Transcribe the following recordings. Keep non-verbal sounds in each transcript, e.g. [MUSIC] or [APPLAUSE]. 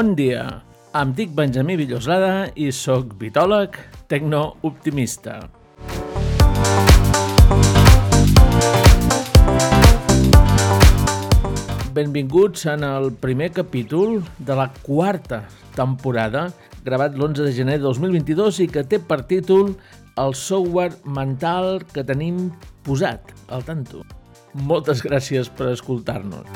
Bon dia, em dic Benjamí Villoslada i sóc vitòleg tecnooptimista. Benvinguts en el primer capítol de la quarta temporada, gravat l'11 de gener de 2022 i que té per títol el software mental que tenim posat al tanto. Moltes gràcies per escoltar-nos.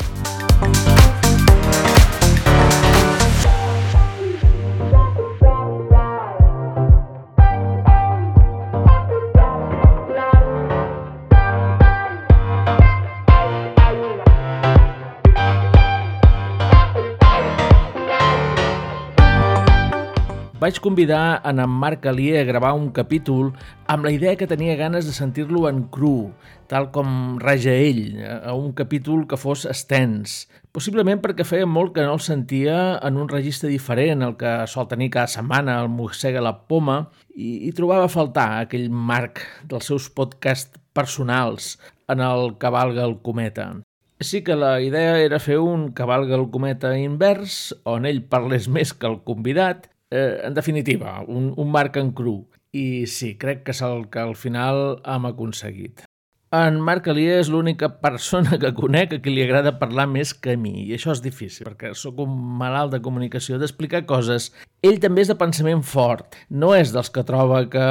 Vaig convidar en en Marc Alier a gravar un capítol amb la idea que tenia ganes de sentir-lo en cru, tal com raja ell, a un capítol que fos extens, possiblement perquè feia molt que no el sentia en un registre diferent, el que sol tenir cada setmana el Mossega la Poma, i, i trobava a faltar aquell Marc dels seus podcasts personals en el Cavalga el Cometa. Així que la idea era fer un Cavalga el Cometa invers, on ell parlés més que el convidat, eh, en definitiva, un, un Marc en cru. I sí, crec que és el que al final hem aconseguit. En Marc Alier és l'única persona que conec a qui li agrada parlar més que a mi, i això és difícil, perquè sóc un malalt de comunicació, d'explicar coses. Ell també és de pensament fort, no és dels que troba que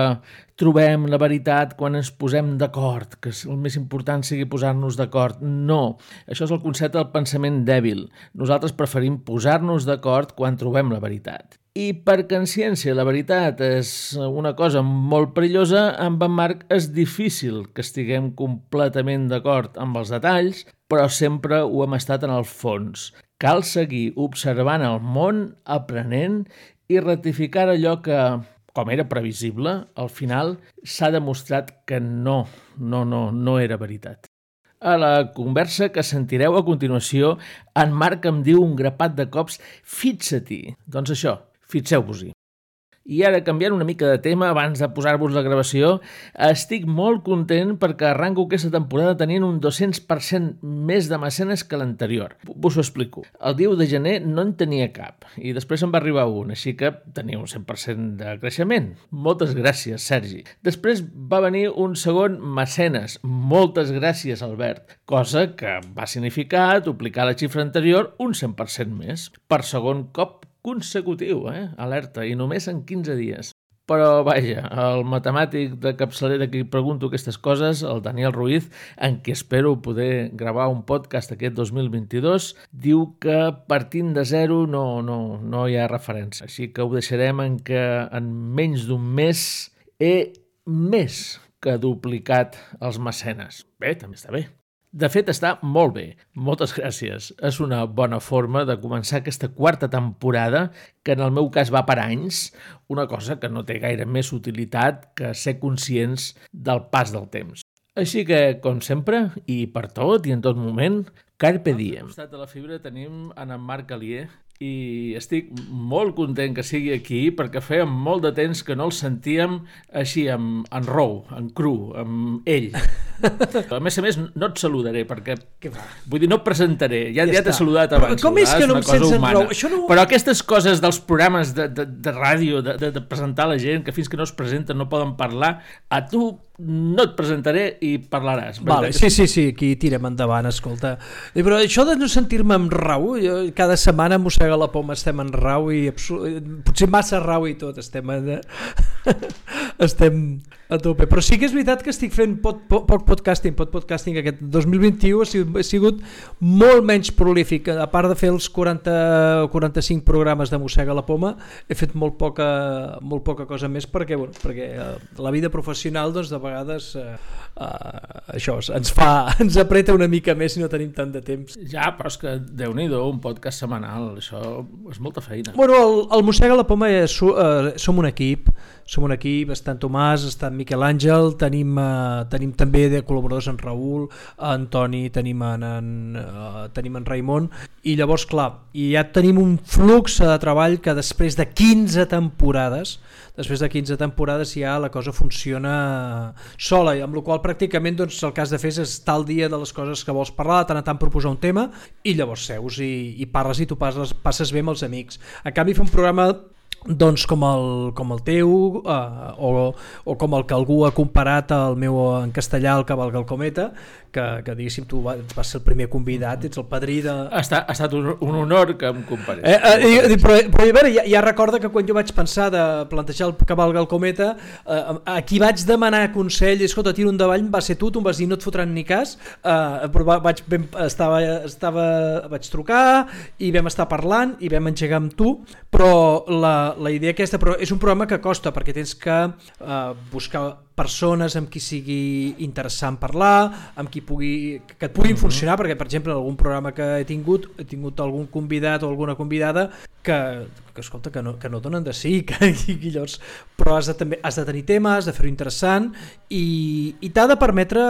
trobem la veritat quan ens posem d'acord, que el més important sigui posar-nos d'acord. No, això és el concepte del pensament dèbil. Nosaltres preferim posar-nos d'acord quan trobem la veritat. I en ciència la veritat és una cosa molt perillosa, amb en Marc és difícil que estiguem completament d'acord amb els detalls, però sempre ho hem estat en el fons. Cal seguir observant el món, aprenent i ratificar allò que, com era previsible, al final s'ha demostrat que no, no, no, no era veritat. A la conversa que sentireu a continuació, en Marc em diu un grapat de cops «Fixa-t'hi». Doncs això, Fixeu-vos-hi. I ara, canviant una mica de tema, abans de posar-vos la gravació, estic molt content perquè arranco aquesta temporada tenint un 200% més de mecenes que l'anterior. Vos ho explico. El 10 de gener no en tenia cap, i després en va arribar un, així que tenia un 100% de creixement. Moltes gràcies, Sergi. Després va venir un segon mecenes. Moltes gràcies, Albert. Cosa que va significar duplicar la xifra anterior un 100% més. Per segon cop consecutiu, eh? alerta, i només en 15 dies. Però, vaja, el matemàtic de capçalera que pregunto aquestes coses, el Daniel Ruiz, en qui espero poder gravar un podcast aquest 2022, diu que partint de zero no, no, no hi ha referència. Així que ho deixarem en que en menys d'un mes he més que duplicat els mecenes. Bé, també està bé. De fet, està molt bé. Moltes gràcies. És una bona forma de començar aquesta quarta temporada, que en el meu cas va per anys, una cosa que no té gaire més utilitat que ser conscients del pas del temps. Així que, com sempre, i per tot i en tot moment, Carpe Diem. Al costat de la fibra tenim en Marc Alier, i estic molt content que sigui aquí perquè feia molt de temps que no el sentíem així, en, en rou, en cru, amb ell. [LAUGHS] A més a més, no et saludaré perquè... Vull dir, no et presentaré. Ja, ja, ja t'he saludat abans. Com és que no em sents en rou? Això no... Però aquestes coses dels programes de, de, de ràdio, de, de, de presentar la gent, que fins que no es presenten no poden parlar, a tu no et presentaré i parlaràs. Vale, sí, sí, sí, aquí tirem endavant, escolta. Però això de no sentir-me amb rau, jo, cada setmana mossega la poma, estem en rau i potser massa rau i tot, estem en... [LAUGHS] estem a tope. Però sí que és veritat que estic fent poc, poc, poc podcasting, poc podcasting aquest 2021 ha sigut, molt menys prolífic. A part de fer els 40 45 programes de Mossega la Poma, he fet molt poca, molt poca cosa més perquè, bueno, perquè eh, la vida professional doncs, de vegades eh, eh, això ens fa [LAUGHS] ens apreta una mica més si no tenim tant de temps. Ja, però és que déu nhi un podcast setmanal, això és molta feina. Bueno, el, el Mossega la Poma és, eh, som un equip, som un equip, està en Tomàs, està en Miquel Àngel, tenim, uh, tenim també de col·laboradors en Raül, en Toni, tenim en, en, uh, tenim en Raimon, i llavors, clar, i ja tenim un flux de treball que després de 15 temporades, després de 15 temporades ja la cosa funciona sola, i amb la qual pràcticament doncs, el has de fer és estar al dia de les coses que vols parlar, de tant a tant proposar un tema i llavors seus i, i parles i tu passes, passes bé amb els amics. En canvi, fer un programa doncs com el, com el teu eh, o, o com el que algú ha comparat al meu en castellà el Cavalga el Cometa que, que diguéssim tu vas, ser el primer convidat ets el padrí de... Ha estat, ha estat un, un honor que em comparés. Eh, eh, eh, però, però a veure, ja, ja recorda que quan jo vaig pensar de plantejar el Cavalga el Cometa eh, a qui vaig demanar consell escolta, tiro endavant, va ser tu, tu em vas dir no et fotran ni cas eh, però va, vaig, ben, estava, estava, vaig trucar i vam estar parlant i vam engegar amb tu però la, la idea aquesta, però és un programa que costa perquè tens que eh, buscar persones amb qui sigui interessant parlar, amb qui pugui, que et puguin funcionar, perquè per exemple en algun programa que he tingut, he tingut algun convidat o alguna convidada que, que escolta, que no, que no donen de sí, [LAUGHS] que, i llavors, però has de, també, has de tenir temes, has de fer-ho interessant i, i t'ha de permetre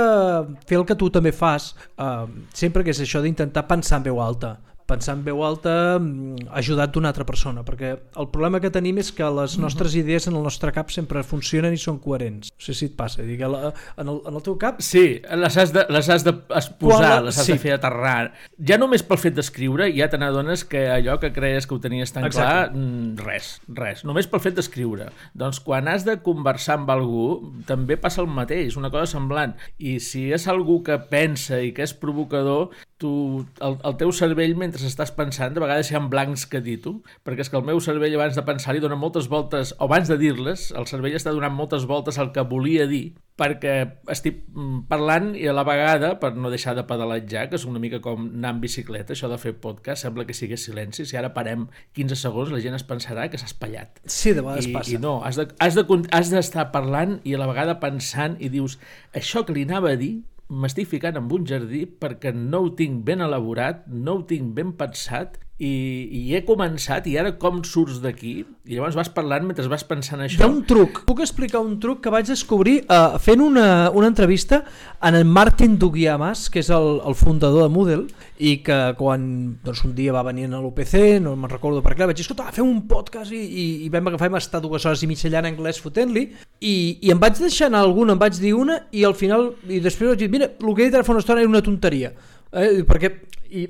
fer el que tu també fas, eh, sempre que és això d'intentar pensar en veu alta, pensar en veu alta mm, ajudat d'una altra persona, perquè el problema que tenim és que les nostres idees en el nostre cap sempre funcionen i són coherents. No sé si et passa, digue, en, el, en el teu cap... Sí, les has de, les has de posar, Quan, les has sí. de fer aterrar. Ja només pel fet d'escriure ja te n'adones que allò que creies que ho tenies tan Exacte. clar, mm, res, res. Només pel fet d'escriure. Doncs quan has de conversar amb algú també passa el mateix, una cosa semblant. I si és algú que pensa i que és provocador, tu, el, el teu cervell, mentre estàs pensant, de vegades hi ha blancs que dir tu, perquè és que el meu cervell abans de pensar-hi dona moltes voltes, o abans de dir-les, el cervell està donant moltes voltes al que volia dir, perquè estic mm, parlant i a la vegada, per no deixar de pedalatjar, que és una mica com anar en bicicleta, això de fer podcast, sembla que sigués silenci, si ara parem 15 segons la gent es pensarà que s'ha espatllat. Sí, de vegades I, passa. I no, has d'estar de, has de, has parlant i a la vegada pensant i dius, això que li anava a dir m'estic ficant en un jardí perquè no ho tinc ben elaborat, no ho tinc ben pensat i, i he començat i ara com surts d'aquí? I llavors vas parlant mentre vas pensant això. Hi ha un truc, puc explicar un truc que vaig descobrir uh, fent una, una entrevista en el Martin Duguiamas, que és el, el fundador de Moodle, i que quan doncs, un dia va venir a l'UPC, no me'n recordo per què, vaig dir, escolta, fem un podcast i, i, i vam agafar, vam estar dues hores i mitja allà en anglès fotent-li, i, i em vaig deixar anar alguna, em vaig dir una, i al final, i després vaig dir, mira, el que he dit ara fa una estona era una tonteria, eh, perquè i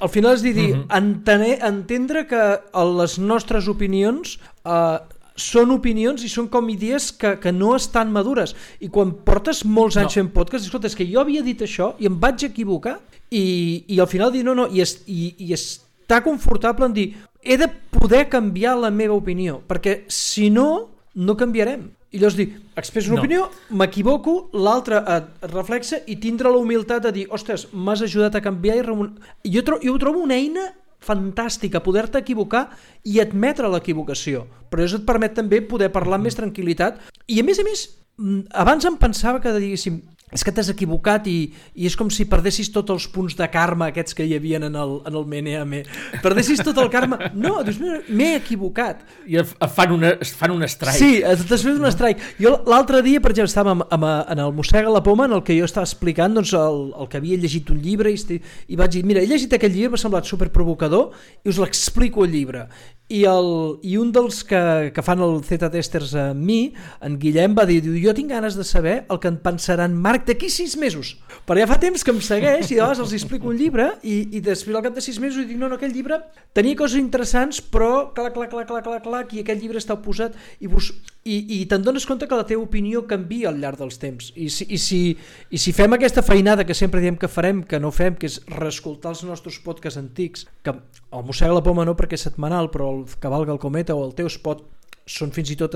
al final és dir, dir uh -huh. entendre, entendre que les nostres opinions eh, són opinions i són com idees que, que no estan madures i quan portes molts anys no. fent podcast escolta, és que jo havia dit això i em vaig equivocar i, i al final dir no, no i, es, i, i està confortable en dir he de poder canviar la meva opinió perquè si no, no canviarem i llavors dir, expresso una no. opinió, m'equivoco, l'altre et, et reflexa i tindre la humilitat de dir, ostres, m'has ajudat a canviar i remun... jo, tro jo ho trobo una eina fantàstica, poder-te equivocar i admetre l'equivocació, però això et permet també poder parlar amb més tranquil·litat i a més a més, mm, abans em pensava que diguéssim, és que t'has equivocat i, i és com si perdessis tots els punts de karma aquests que hi havia en el, en el MNM. Perdessis tot el karma. No, dius, m'he equivocat. I fan, una, fan un strike. Sí, t'has fet un strike. Jo l'altre dia, per exemple, estàvem amb, amb, en el Mossega la Poma en el que jo estava explicant doncs, el, el que havia llegit un llibre i, i vaig dir, mira, he llegit aquell llibre, m'ha semblat superprovocador i us l'explico el llibre. I, el, i un dels que, que fan el Z-Testers amb mi, en Guillem, va dir, jo tinc ganes de saber el que en pensaran Marc d'aquí sis mesos, però ja fa temps que em segueix i llavors els explico un llibre i, i després al cap de sis mesos dic, no, no, aquell llibre tenia coses interessants però clar, clar, clar, clar, clar, clar, i aquell llibre està oposat i, vos, i, i te'n dones compte que la teva opinió canvia al llarg dels temps. I si, i, si, i si fem aquesta feinada que sempre diem que farem, que no fem, que és reescoltar els nostres podcasts antics, que el mossega la poma no perquè és setmanal, però el cavalga el cometa o el teu spot són fins i tot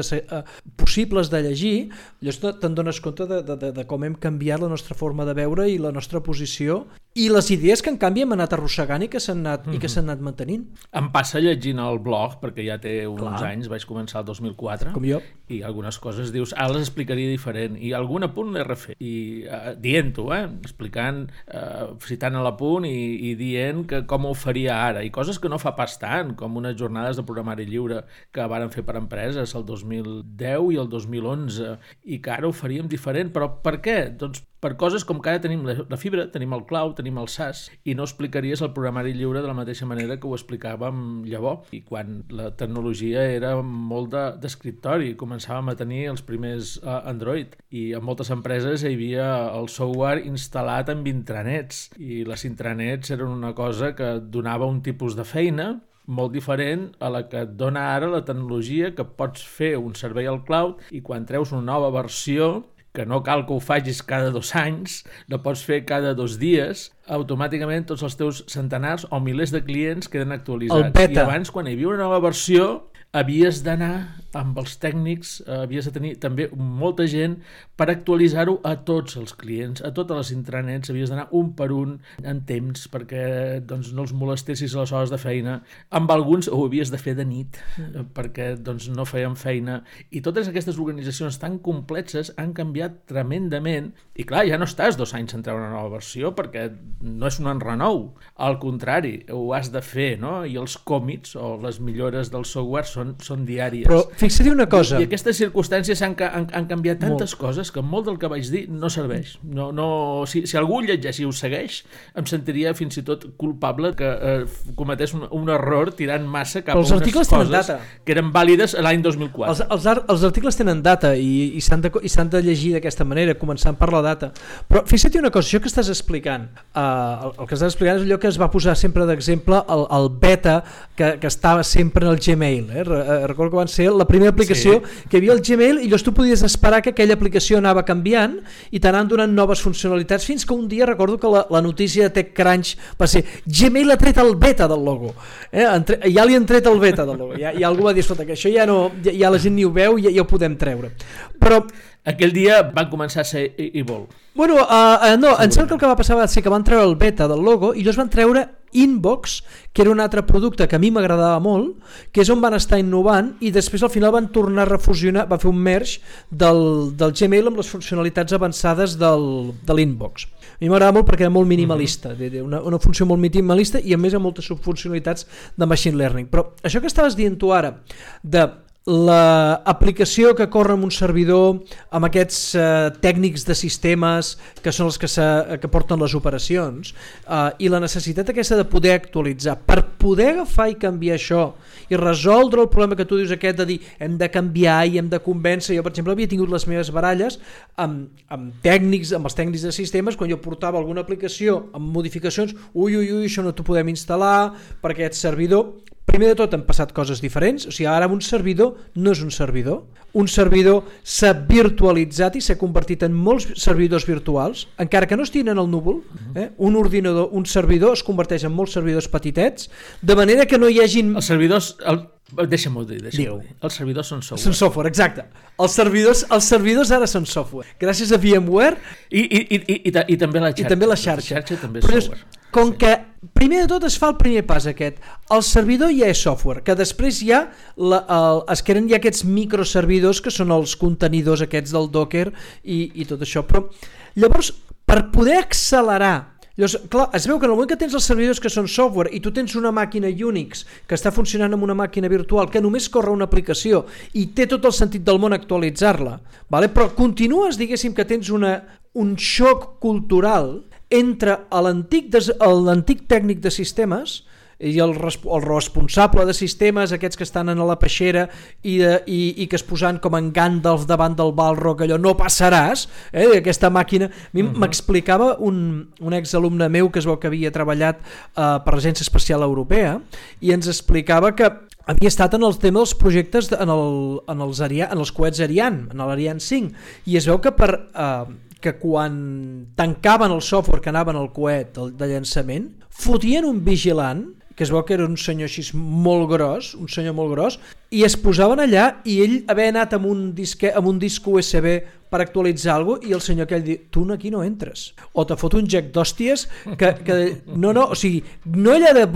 possibles de llegir, llavors te'n dones compte de, de, de com hem canviat la nostra forma de veure i la nostra posició i les idees que en canvi hem anat arrossegant i que s'han anat, mm -hmm. i que mhm. s'han anat mantenint. Em passa llegint el blog, perquè ja té uns Clar. anys, vaig començar el 2004, Com jo. i algunes coses dius, ara les explicaria diferent, i algun apunt l'he refet, i uh, dient-ho, eh? explicant, uh, citant a l'apunt i, i dient que com ho faria ara, i coses que no fa pas tant, com unes jornades de programari lliure que varen fer per empreses el 2010 i el 2011 i que ara ho faríem diferent, però per què? Doncs per coses com que ara tenim la, fibra, tenim el tenim tenim el SAS i no explicaries el programari lliure de la mateixa manera que ho explicàvem llavors. I quan la tecnologia era molt d'escriptori, de, començàvem a tenir els primers uh, Android i en moltes empreses hi havia el software instal·lat amb intranets i les intranets eren una cosa que donava un tipus de feina molt diferent a la que et dona ara la tecnologia que pots fer un servei al cloud i quan treus una nova versió que no cal que ho facis cada dos anys, no pots fer cada dos dies, automàticament tots els teus centenars o milers de clients queden actualitzats. I abans, quan hi havia una nova versió, havies d'anar amb els tècnics, eh, havies de tenir també molta gent per actualitzar-ho a tots els clients, a totes les intranets, havies d'anar un per un en temps perquè doncs, no els molestessis a les hores de feina. Amb alguns ho havies de fer de nit mm. perquè doncs, no feien feina. I totes aquestes organitzacions tan complexes han canviat tremendament i clar, ja no estàs dos anys en treure una nova versió perquè no és un enrenou. Al contrari, ho has de fer, no? I els còmits o les millores del software són, són diàries. Però fixa't una cosa... I, i aquestes circumstàncies han, han, han canviat tantes molt. coses que molt del que vaig dir no serveix. No, no, si, si algú llegeix i ho segueix, em sentiria fins i tot culpable que eh, cometés un, un error tirant massa cap els a unes coses data. que eren vàlides l'any 2004. Els, els, els articles tenen data i, i s'han de, i de llegir d'aquesta manera, començant per la data. Però fixa't una cosa, això que estàs explicant, eh, el, el que estàs explicant és allò que es va posar sempre d'exemple el, el beta que, que estava sempre en el Gmail. Eh? Eh recordo que van ser la primera aplicació sí. que hi havia el Gmail i llavors tu podies esperar que aquella aplicació anava canviant i t'anaven donant noves funcionalitats fins que un dia recordo que la, la notícia de TechCrunch va ser Gmail ha tret el beta del logo eh? Entre, ja li han tret el beta del logo ja, i algú va dir, escolta, que això ja, no, ja, ja la gent ni ho veu i ja, ja ho podem treure però aquell dia van començar a ser vol Bueno, uh, uh, no, em sembla que el que va passar va ser que van treure el beta del logo i llavors van treure Inbox, que era un altre producte que a mi m'agradava molt, que és on van estar innovant i després al final van tornar a refusionar, va fer un merge del, del Gmail amb les funcionalitats avançades del, de l'Inbox. A mi m'agrada molt perquè era molt minimalista, uh -huh. una, una funció molt minimalista i a més amb moltes subfuncionalitats de machine learning. Però això que estaves dient tu ara, de l'aplicació que corre en un servidor amb aquests eh, tècnics de sistemes que són els que, se, que porten les operacions eh, i la necessitat aquesta de poder actualitzar. Per poder agafar i canviar això i resoldre el problema que tu dius aquest de dir hem de canviar i hem de convèncer jo per exemple havia tingut les meves baralles amb, amb tècnics, amb els tècnics de sistemes quan jo portava alguna aplicació amb modificacions ui ui ui això no t'ho podem instal·lar per aquest servidor primer de tot han passat coses diferents, o sigui, ara un servidor no és un servidor, un servidor s'ha virtualitzat i s'ha convertit en molts servidors virtuals, encara que no estiguin en el núvol, eh? un ordinador, un servidor es converteix en molts servidors petitets, de manera que no hi hagin... Els servidors, el, Deixa'm-ho dir, deixa'm dir. Els servidors són software. Són software, exacte. Els servidors, els servidors ara són software. Gràcies a VMware... I, i, i, i, i, i també la xarxa. I també la xarxa. La xarxa també és Però software. Com sí. que primer de tot es fa el primer pas aquest. El servidor ja és software, que després hi ha la, el, es creen ja aquests microservidors que són els contenidors aquests del Docker i, i tot això. Però llavors, per poder accelerar Llavors, clar, es veu que en el moment que tens els servidors que són software i tu tens una màquina Unix que està funcionant amb una màquina virtual que només corre una aplicació i té tot el sentit del món actualitzar-la, vale? però continues, diguéssim, que tens una, un xoc cultural entre l'antic tècnic de sistemes i el, el responsable de sistemes, aquests que estan en la peixera i, de, i, i que es posaven com en Gandalf davant del Balrog, allò no passaràs, eh, aquesta màquina. A mi m'explicava uh -huh. un, un exalumne meu que es veu que havia treballat eh, per l'Agència Espacial Europea i ens explicava que havia estat en el tema dels projectes en, el, en, els, Ariane, en els coets Ariane, en l'Ariane 5, i es veu que per... Eh, que quan tancaven el software que anava en el coet de llançament, fotien un vigilant que es veu que era un senyor així molt gros, un senyor molt gros, i es posaven allà i ell havia anat amb un, disque, amb un disc USB per actualitzar alguna cosa i el senyor aquell diu, tu aquí no entres. O te fot un jack d'hòsties que, que... No, no, o sigui, no ella de...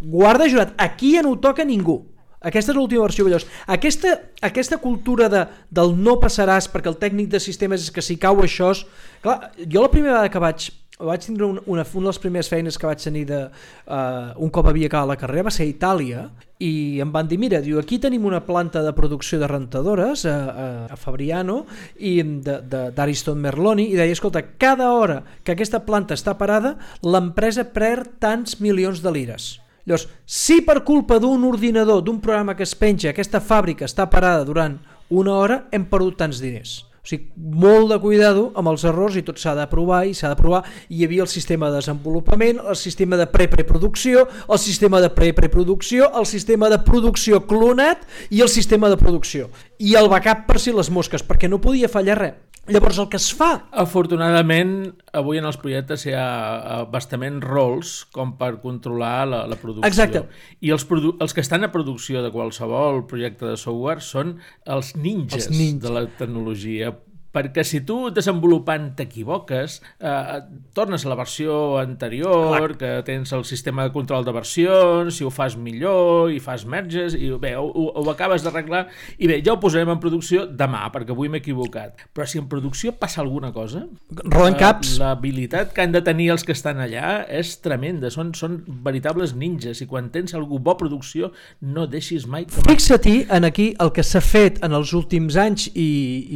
Guarda jurat, aquí ja no ho toca ningú. Aquesta és l'última versió. Llavors, aquesta, aquesta cultura de, del no passaràs perquè el tècnic de sistemes és que si cau això... És... Clar, jo la primera vegada que vaig vaig tindre una, una, una de les primeres feines que vaig tenir de, uh, un cop havia acabat la carrera va ser a Itàlia i em van dir, mira, diu, aquí tenim una planta de producció de rentadores a, a, a Fabriano i d'Ariston Merloni i deia, escolta, cada hora que aquesta planta està parada, l'empresa perd tants milions de lires. Llavors, si per culpa d'un ordinador, d'un programa que es penja, aquesta fàbrica està parada durant una hora, hem perdut tants diners. O sigui, molt de cuidado amb els errors i tot s'ha de provar i s'ha de provar. Hi havia el sistema de desenvolupament, el sistema de pre-preproducció, el sistema de pre-preproducció, el sistema de producció clonat i el sistema de producció. I el backup per si les mosques, perquè no podia fallar res. Llavors el que es fa... Afortunadament, avui en els projectes hi ha eh, bastament rols com per controlar la, la producció. Exacte. I els, produ els que estan a producció de qualsevol projecte de software són els ninjas, els ninjas. de la tecnologia perquè si tu desenvolupant t'equivoques, eh, tornes a la versió anterior, Clar. que tens el sistema de control de versions, si ho fas millor, i fas merges, i bé, ho, ho acabes d'arreglar, i bé, ja ho posarem en producció demà, perquè avui m'he equivocat. Però si en producció passa alguna cosa, Roden caps. l'habilitat que han de tenir els que estan allà és tremenda, són, són veritables ninjas, i quan tens algú bo producció, no deixis mai. Fixa-t'hi en aquí el que s'ha fet en els últims anys i,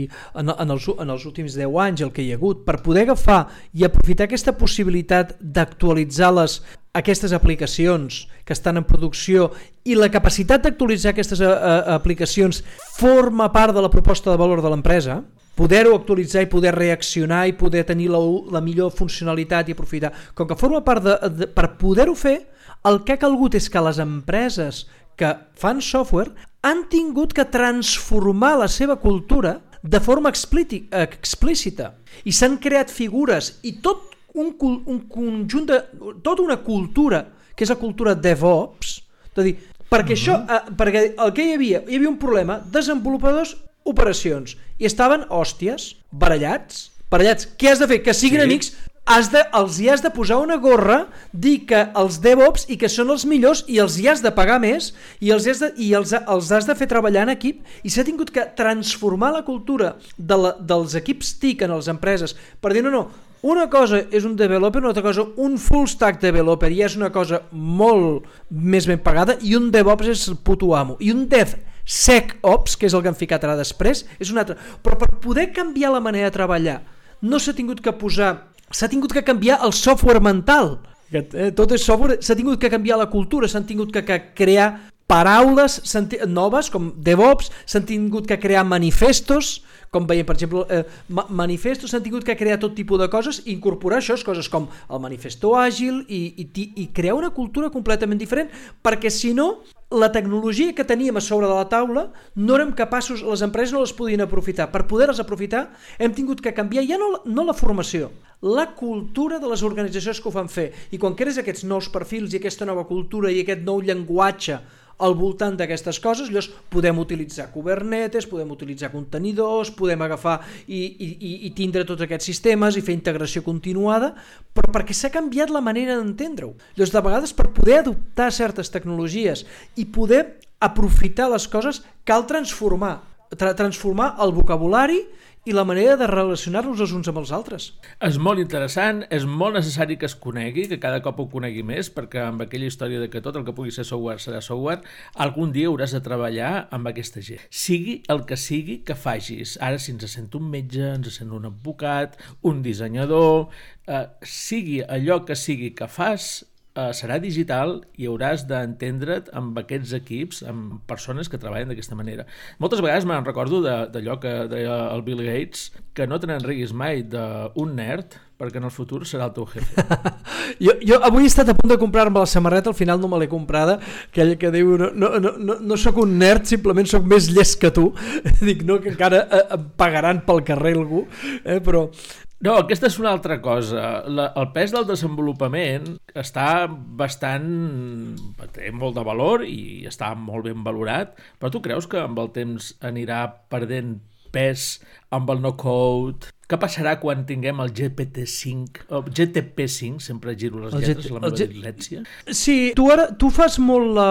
i en, en els els, en els últims 10 anys el que hi ha hagut per poder agafar i aprofitar aquesta possibilitat d'actualitzar les aquestes aplicacions que estan en producció i la capacitat d'actualitzar aquestes a, a, aplicacions forma part de la proposta de valor de l'empresa, poder-ho actualitzar i poder reaccionar i poder tenir la, la millor funcionalitat i aprofitar. Com que forma part de... de per poder-ho fer, el que ha calgut és que les empreses que fan software han tingut que transformar la seva cultura de forma explícita i s'han creat figures i tot un, un conjunt de... tota una cultura que és la cultura DevOps és a dir, perquè, uh -huh. això, eh, perquè el que hi havia, hi havia un problema desenvolupadors, operacions i estaven hòsties, barallats barallats, què has de fer? Que siguin sí. amics has de, els hi has de posar una gorra, dir que els DevOps i que són els millors i els hi has de pagar més i els has de, i els, els has de fer treballar en equip i s'ha tingut que transformar la cultura de la, dels equips TIC en les empreses per dir no, no, una cosa és un developer, una altra cosa un full stack developer i és una cosa molt més ben pagada i un DevOps és el puto amo i un Dev SecOps, que és el que han ficat ara després, és un altre. Però per poder canviar la manera de treballar no s'ha tingut que posar s'ha tingut que canviar el software mental. Eh, tot és software, s'ha tingut que canviar la cultura, s'han tingut que, que crear paraules noves com DevOps, s'han tingut que crear manifestos, com veiem, per exemple, eh, manifestos, s'han tingut que crear tot tipus de coses incorporar això, coses com el manifesto àgil i, i, i crear una cultura completament diferent, perquè si no, la tecnologia que teníem a sobre de la taula no érem capaços, les empreses no les podien aprofitar. Per poder-les aprofitar hem tingut que canviar ja no, no la formació, la cultura de les organitzacions que ho fan fer. I quan crees aquests nous perfils i aquesta nova cultura i aquest nou llenguatge al voltant d'aquestes coses, llavors podem utilitzar Kubernetes, podem utilitzar contenidors, podem agafar i, i, i tindre tots aquests sistemes i fer integració continuada, però perquè s'ha canviat la manera d'entendre-ho. Llavors, de vegades, per poder adoptar certes tecnologies i poder aprofitar les coses, cal transformar, tra transformar el vocabulari i la manera de relacionar-nos els uns amb els altres. És molt interessant, és molt necessari que es conegui, que cada cop ho conegui més, perquè amb aquella història de que tot el que pugui ser software serà software, algun dia hauràs de treballar amb aquesta gent. Sigui el que sigui que facis. Ara, si ens sent un metge, ens sent un advocat, un dissenyador, eh, sigui allò que sigui que fas, eh, serà digital i hauràs d'entendre't amb aquests equips, amb persones que treballen d'aquesta manera. Moltes vegades me'n recordo d'allò que deia el Bill Gates, que no te n'enreguis mai d'un nerd, perquè en el futur serà el teu jefe. [LAUGHS] jo, jo avui he estat a punt de comprar-me la samarreta, al final no me l'he comprada, aquella que diu no, no, no, no sóc un nerd, simplement sóc més llest que tu. [LAUGHS] Dic, no, que encara eh, em pagaran pel carrer algú, eh, però no, aquesta és una altra cosa. La, el pes del desenvolupament està bastant... té molt de valor i està molt ben valorat, però tu creus que amb el temps anirà perdent pes amb el no-code? Què passarà quan tinguem el GPT-5, o GTP-5, sempre giro les el lletres, la meva dislèxia? Sí, tu ara tu fas molt la,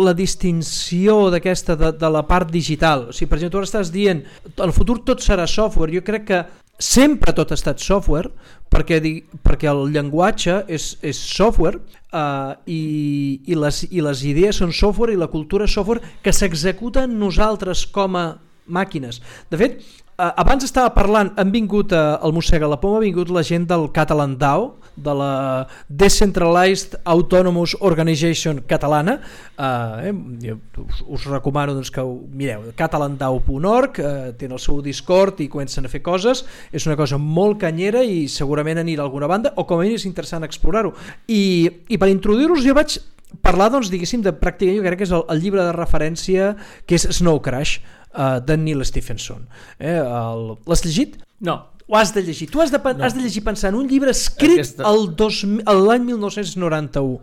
la distinció d'aquesta de, de la part digital. O sigui, per exemple, tu ara estàs dient el futur tot serà software. Jo crec que sempre tot ha estat software, perquè, di, perquè el llenguatge és, és software uh, i, i, les, i les idees són software i la cultura és software que s'executa nosaltres com a màquines. De fet, uh, abans estava parlant, han vingut uh, el Mossega la Poma, ha vingut la gent del Catalan DAO, de la Decentralized Autonomous Organization catalana. Eh, eh, us, us recomano doncs, que ho mireu. Catalandau.org eh, tenen el seu Discord i comencen a fer coses. És una cosa molt canyera i segurament anirà a alguna banda o com a mínim és interessant explorar-ho. I, i per introduir-los jo vaig parlar doncs diguéssim de pràcticament jo crec que és el, el llibre de referència que és Snow Crash uh, de Neil Stephenson. Eh, l'has llegit? No, ho has de llegir. Tu has de, no. has de llegir pensant un llibre escrit Aquesta... l'any 1991.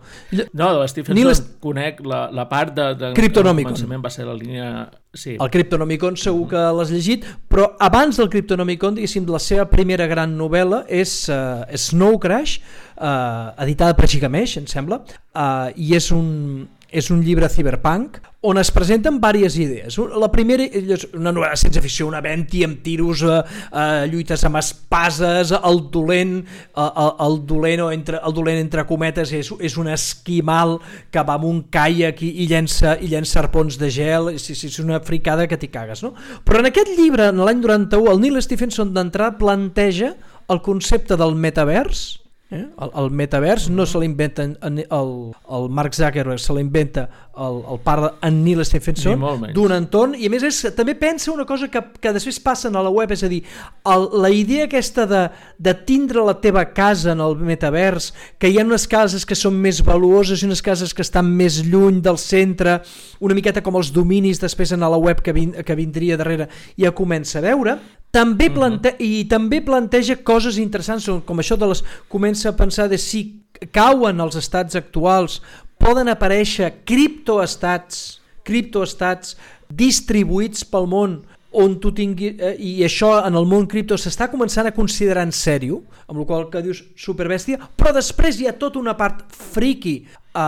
No, de Stephenson Neil... conec la, la part de, de Cryptonomicon. començament va ser la línia... Sí. El Cryptonomicon segur que l'has llegit, però abans del Cryptonomicon, diguéssim, la seva primera gran novel·la és uh, Snow Crash, uh, editada per Gigamesh, em sembla, uh, i és un, és un llibre cyberpunk on es presenten diverses idees. La primera és una novel·la sense ficció, una venti amb tiros, eh, eh, lluites amb espases, el dolent, eh, el, el, dolent o entre, el dolent entre cometes és, és un esquimal que va amb un caiac i, i, llença, i llença arpons de gel, és, és una fricada que t'hi cagues. No? Però en aquest llibre, en l'any 91, el Neil Stephenson d'entrada planteja el concepte del metavers, Eh? El, el metavers no se l'inventa el, el Mark Zuckerberg, se l'inventa el, el pare en Neil Stephenson d'un entorn i a més és, també pensa una cosa que, que després passen a la web, és a dir el, la idea aquesta de, de tindre la teva casa en el metavers, que hi ha unes cases que són més valuoses i unes cases que estan més lluny del centre, una miqueta com els dominis després en la web que, vin, que vindria darrere ja comença a veure també plante uh -huh. i també planteja coses interessants com això de les comença a pensar de si cauen els estats actuals poden aparèixer criptoestats criptoestats distribuïts pel món on tu tingui, eh, i això en el món cripto s'està començant a considerar en sèrio, amb la qual que dius superbèstia, però després hi ha tota una part friki eh,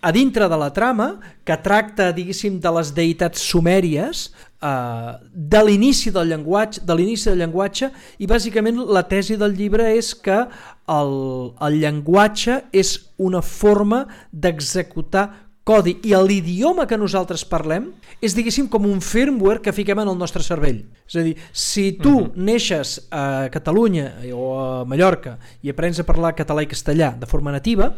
a dintre de la trama que tracta, diguéssim, de les deïtats sumèries, eh, de l'inici del llenguatge, de l'inici del llenguatge i bàsicament la tesi del llibre és que el, el llenguatge és una forma d'executar codi i l'idioma que nosaltres parlem és, diguéssim, com un firmware que fiquem en el nostre cervell. És a dir, si tu uh mhm. -huh. neixes a Catalunya o a Mallorca i aprens a parlar català i castellà de forma nativa,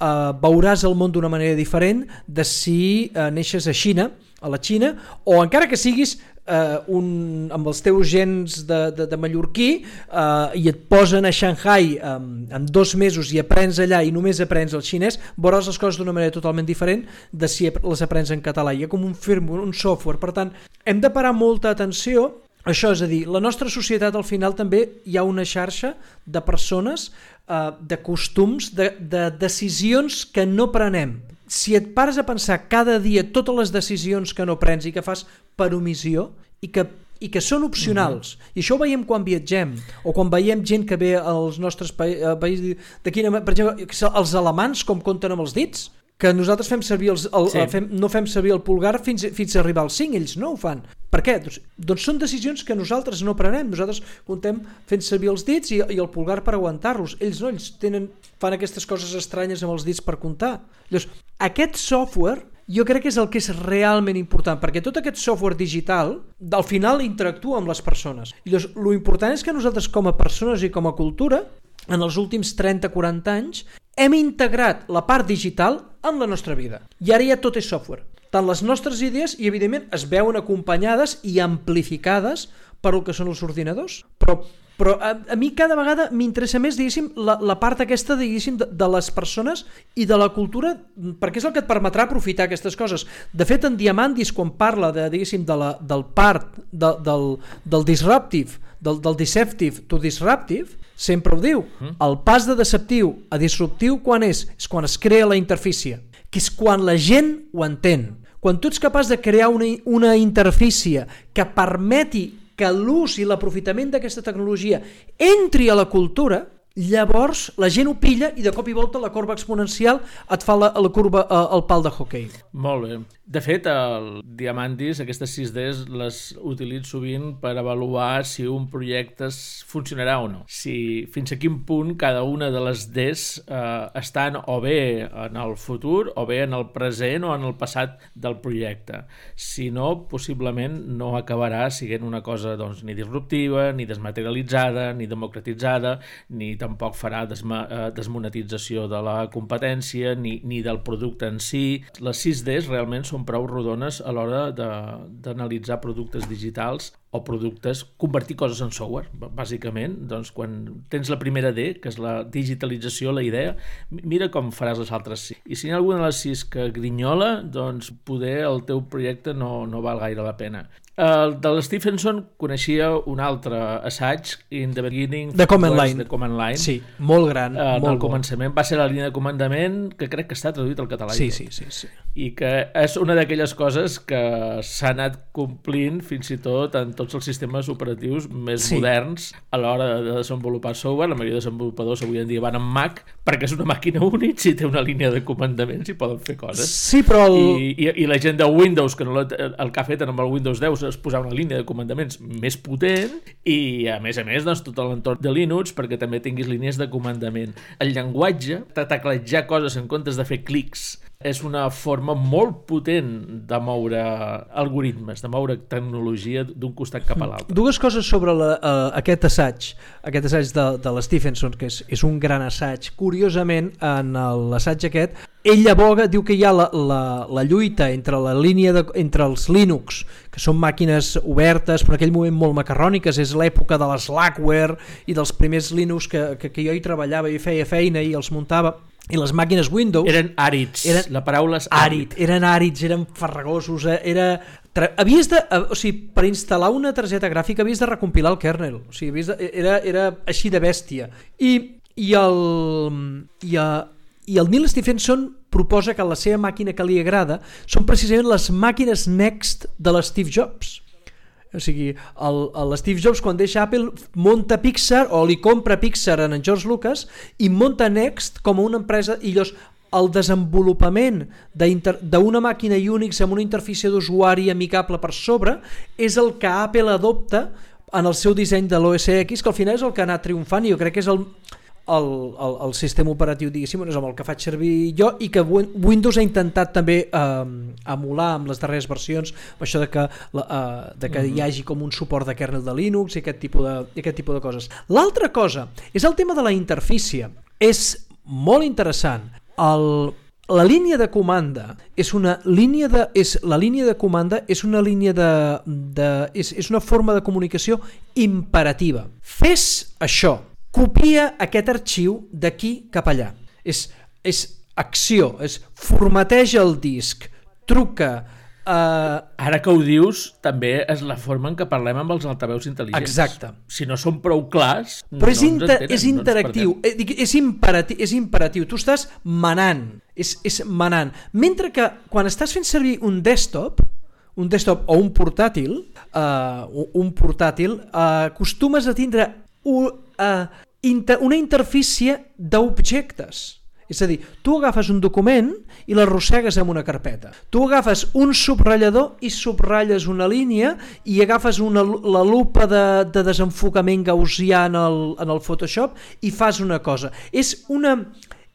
eh, veuràs el món d'una manera diferent de si eh, neixes a Xina, a la Xina, o encara que siguis eh, un, amb els teus gens de, de, de mallorquí eh, i et posen a Shanghai eh, en dos mesos i aprens allà i només aprens el xinès, veuràs les coses d'una manera totalment diferent de si les aprens en català. Hi ha com un firmware, un software. Per tant, hem de parar molta atenció això és a dir, la nostra societat al final també hi ha una xarxa de persones, eh, de costums, de, de decisions que no prenem si et pares a pensar cada dia totes les decisions que no prens i que fas per omissió i que, i que són opcionals, mm -hmm. i això ho veiem quan viatgem, o quan veiem gent que ve als nostres pa eh, països, de quina, per exemple, els alemans com compten amb els dits, que nosaltres fem servir els, el, sí. fem, no fem servir el pulgar fins, fins a arribar al 5, ells no ho fan. Per què? Doncs, doncs són decisions que nosaltres no prenem, nosaltres contem fent servir els dits i, i el pulgar per aguantar-los. Ells no, ells tenen, fan aquestes coses estranyes amb els dits per comptar. Llavors, aquest software jo crec que és el que és realment important, perquè tot aquest software digital al final interactua amb les persones. I llavors, lo important és que nosaltres com a persones i com a cultura, en els últims 30-40 anys, hem integrat la part digital en la nostra vida. I ara ja tot és software. Tant les nostres idees, i evidentment es veuen acompanyades i amplificades per el que són els ordinadors, però però a, a mi cada vegada m'interessa més, diguéssim, la, la part aquesta, diguéssim, de, de les persones i de la cultura, perquè és el que et permetrà aprofitar aquestes coses. De fet, en Diamandis, quan parla de, diguéssim, de la, del part, de, del, del disruptive, del, del deceptive to disruptive, sempre ho diu. Mm. El pas de deceptiu a disruptiu quan és? És quan es crea la interfície, que és quan la gent ho entén. Quan tu ets capaç de crear una, una interfície que permeti que l'ús i l'aprofitament d'aquesta tecnologia entri a la cultura, llavors la gent ho pilla i de cop i volta la corba exponencial et fa la, la curva, eh, el pal de hockey. Molt bé. De fet, el Diamantis, aquestes 6Ds, les utilitzo sovint per avaluar si un projecte funcionarà o no. Si fins a quin punt cada una de les Ds eh, estan o bé en el futur o bé en el present o en el passat del projecte. Si no, possiblement no acabarà siguent una cosa doncs, ni disruptiva, ni desmaterialitzada, ni democratitzada, ni tampoc farà desma eh, desmonetització de la competència, ni, ni del producte en si. Les 6Ds realment són prou rodones a l'hora d'analitzar productes digitals o productes, convertir coses en software, bàsicament. Doncs quan tens la primera D, que és la digitalització, la idea, mira com faràs les altres sis. I si hi ha alguna de les sis que grinyola, doncs poder el teu projecte no, no val gaire la pena. El de Stephenson coneixia un altre assaig, In the Beginning de Command Line. De Command Line. Sí, molt gran. Uh, molt del començament va ser la línia de comandament que crec que està traduït al català. Sí, sí, sí, sí. I que és una d'aquelles coses que s'ha anat complint fins i tot en tots els sistemes operatius més sí. moderns a l'hora de desenvolupar software. La majoria de desenvolupadors avui en dia van amb Mac perquè és una màquina única i té una línia de comandaments i poden fer coses. Sí, però... El... I, i, I la gent de Windows, que no la, el que ha fet amb el Windows 10 és posar una línia de comandaments més potent i, a més a més, doncs, tot l'entorn de Linux perquè també tinguis línies de comandament. El llenguatge, de teclejar coses en comptes de fer clics és una forma molt potent de moure algoritmes, de moure tecnologia d'un costat cap a l'altre. Dues coses sobre la, uh, aquest assaig, aquest assaig de, de l'Stephenson, que és, és un gran assaig. Curiosament, en l'assaig aquest, ell aboga, diu que hi ha la, la, la lluita entre la línia de, entre els Linux, que són màquines obertes, però en aquell moment molt macarròniques, és l'època de l'Slackware i dels primers Linux que, que, que jo hi treballava i feia feina i els muntava, i les màquines Windows... Eren àrids, eren, la paraula és àrid. àrid. Eren àrids, eren farragosos, eh, era... Havies de, eh, o sigui, per instal·lar una targeta gràfica havies de recompilar el kernel, o sigui, havies de, era, era així de bèstia. I, i, el, i, a, i el Neil Stephenson proposa que la seva màquina que li agrada són precisament les màquines Next de l'Steve Jobs o sigui, l'Steve Jobs quan deixa Apple monta Pixar o li compra Pixar en George Lucas i monta Next com una empresa i llavors el desenvolupament d'una màquina Unix amb una interfície d'usuari amigable per sobre és el que Apple adopta en el seu disseny de l'OS X, que al final és el que ha anat triomfant i jo crec que és el, el, el, el sistema operatiu diguéssim és amb el que faig servir jo i que Windows ha intentat també eh, emular amb les darreres versions això de que, la, eh, de que uh -huh. hi hagi com un suport de kernel de Linux i aquest tipus de, i aquest tipus de coses l'altra cosa és el tema de la interfície és molt interessant el, la línia de comanda és una línia de és la línia de comanda és una línia de, de és, és una forma de comunicació imperativa. Fes això copia aquest arxiu d'aquí cap allà. És, és acció, és formateja el disc, truca... Uh... Ara que ho dius, també és la forma en què parlem amb els altaveus intel·ligents. Exacte. Si no són prou clars, Però és, no inter entenen, és interactiu, no eh, és, imperatiu, és imperatiu. Tu estàs manant, és, és manant. Mentre que quan estàs fent servir un desktop, un desktop o un portàtil, uh, un portàtil, uh, acostumes a tindre un, uh, inter una interfície d'objectes. És a dir, tu agafes un document i l'arrossegues en una carpeta. Tu agafes un subratllador i subratlles una línia i agafes una, la lupa de, de desenfocament gaussià en el, en el Photoshop i fas una cosa. És una,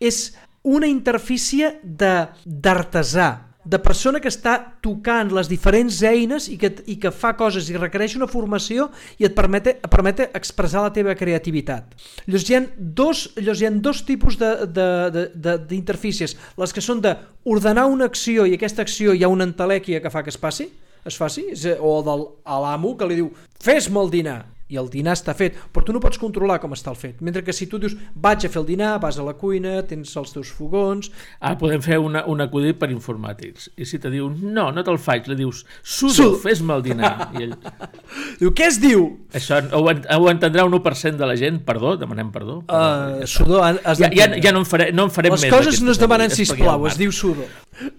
és una interfície d'artesà, de persona que està tocant les diferents eines i que, i que fa coses i requereix una formació i et permet, et permet expressar la teva creativitat. Llavors hi ha dos, llavors hi ha dos tipus d'interfícies, les que són d'ordenar una acció i aquesta acció hi ha una entelèquia que fa que es passi, es faci, o del, a l'amo que li diu fes-me el dinar, i el dinar està fet, però tu no pots controlar com està el fet. Mentre que si tu dius vaig a fer el dinar, vas a la cuina, tens els teus fogons... Ah, podem fer una, un acudit per informàtics. I si te diu no, no te'l faig, li dius sudo, fes-me el dinar. [LAUGHS] I ell... diu, què es diu? Això ho, ho entendrà un 1% de la gent, perdó, demanem perdó. Uh, ja sudo, has ja, ja, ja no en, faré, no en farem Les més. Les coses no es demanen sisplau, es diu sudo.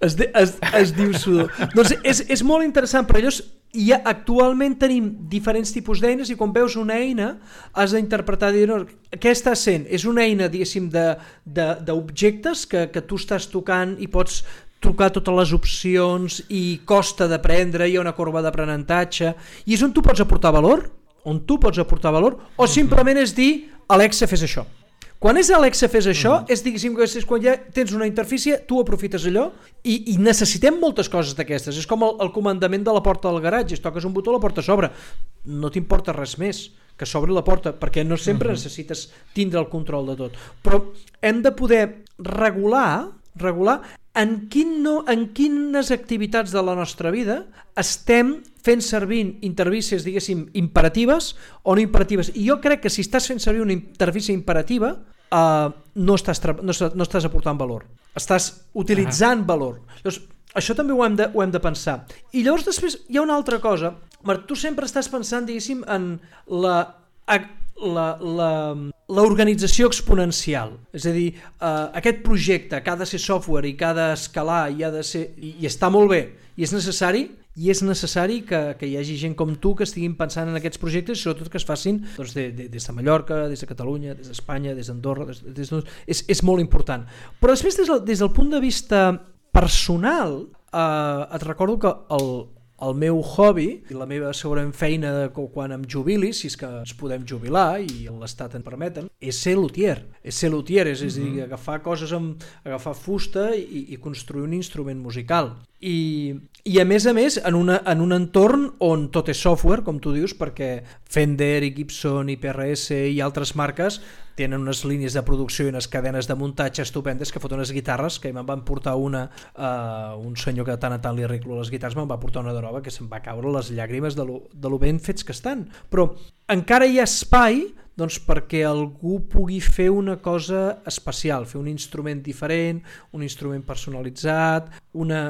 Es, de, es, es diu sudo. doncs és, és molt interessant, però allò és, i actualment tenim diferents tipus d'eines i quan veus una eina has d'interpretar dir, no, què està sent? És una eina, diguéssim, d'objectes que, que tu estàs tocant i pots trucar totes les opcions i costa d'aprendre, hi ha una corba d'aprenentatge i és on tu pots aportar valor on tu pots aportar valor o simplement és dir Alexa fes això quan és Alexa fes això, mm. és diguéssim que és quan ja tens una interfície, tu aprofites allò i, i necessitem moltes coses d'aquestes. És com el, el comandament de la porta del garatge, es toques un botó, la porta s'obre. No t'importa res més que s'obri la porta, perquè no sempre mm -hmm. necessites tindre el control de tot. Però hem de poder regular regular en, quin no, en quines activitats de la nostra vida estem fent servir intervícies, diguéssim, imperatives o no imperatives. I jo crec que si estàs fent servir una intervícia imperativa, uh, no, estàs no, no estàs aportant valor. Estàs utilitzant -huh. valor. Llavors, això també ho hem, de, ho hem de pensar. I llavors després hi ha una altra cosa. Marc, tu sempre estàs pensant, diguéssim, en la l'organització exponencial. És a dir, uh, aquest projecte que ha de ser software i que ha d'escalar i, ha de ser, i, i està molt bé i és necessari, i és necessari que, que hi hagi gent com tu que estiguin pensant en aquests projectes i sobretot que es facin doncs, de, de, des de Mallorca, des de Catalunya, des d'Espanya, des d'Andorra, des, des, des, és, és molt important. Però després, des del, des del punt de vista personal, eh, et recordo que el, el meu hobby i la meva segurament feina de quan em jubili, si és que ens podem jubilar i l'Estat en permeten, és ser luthier. És ser luthier, és, és a dir, mhm. agafar coses amb agafar fusta i, i construir un instrument musical. I, i a més a més en, una, en un entorn on tot és software, com tu dius, perquè Fender i Gibson i PRS i altres marques tenen unes línies de producció i unes cadenes de muntatge estupendes que foten unes guitarres, que me'n van portar una, uh, un senyor que tant a tant li arreglo les guitarres, me'n va portar una de nova que se'n va caure les llàgrimes de lo, de lo ben fets que estan. Però encara hi ha espai doncs perquè algú pugui fer una cosa especial, fer un instrument diferent, un instrument personalitzat, una,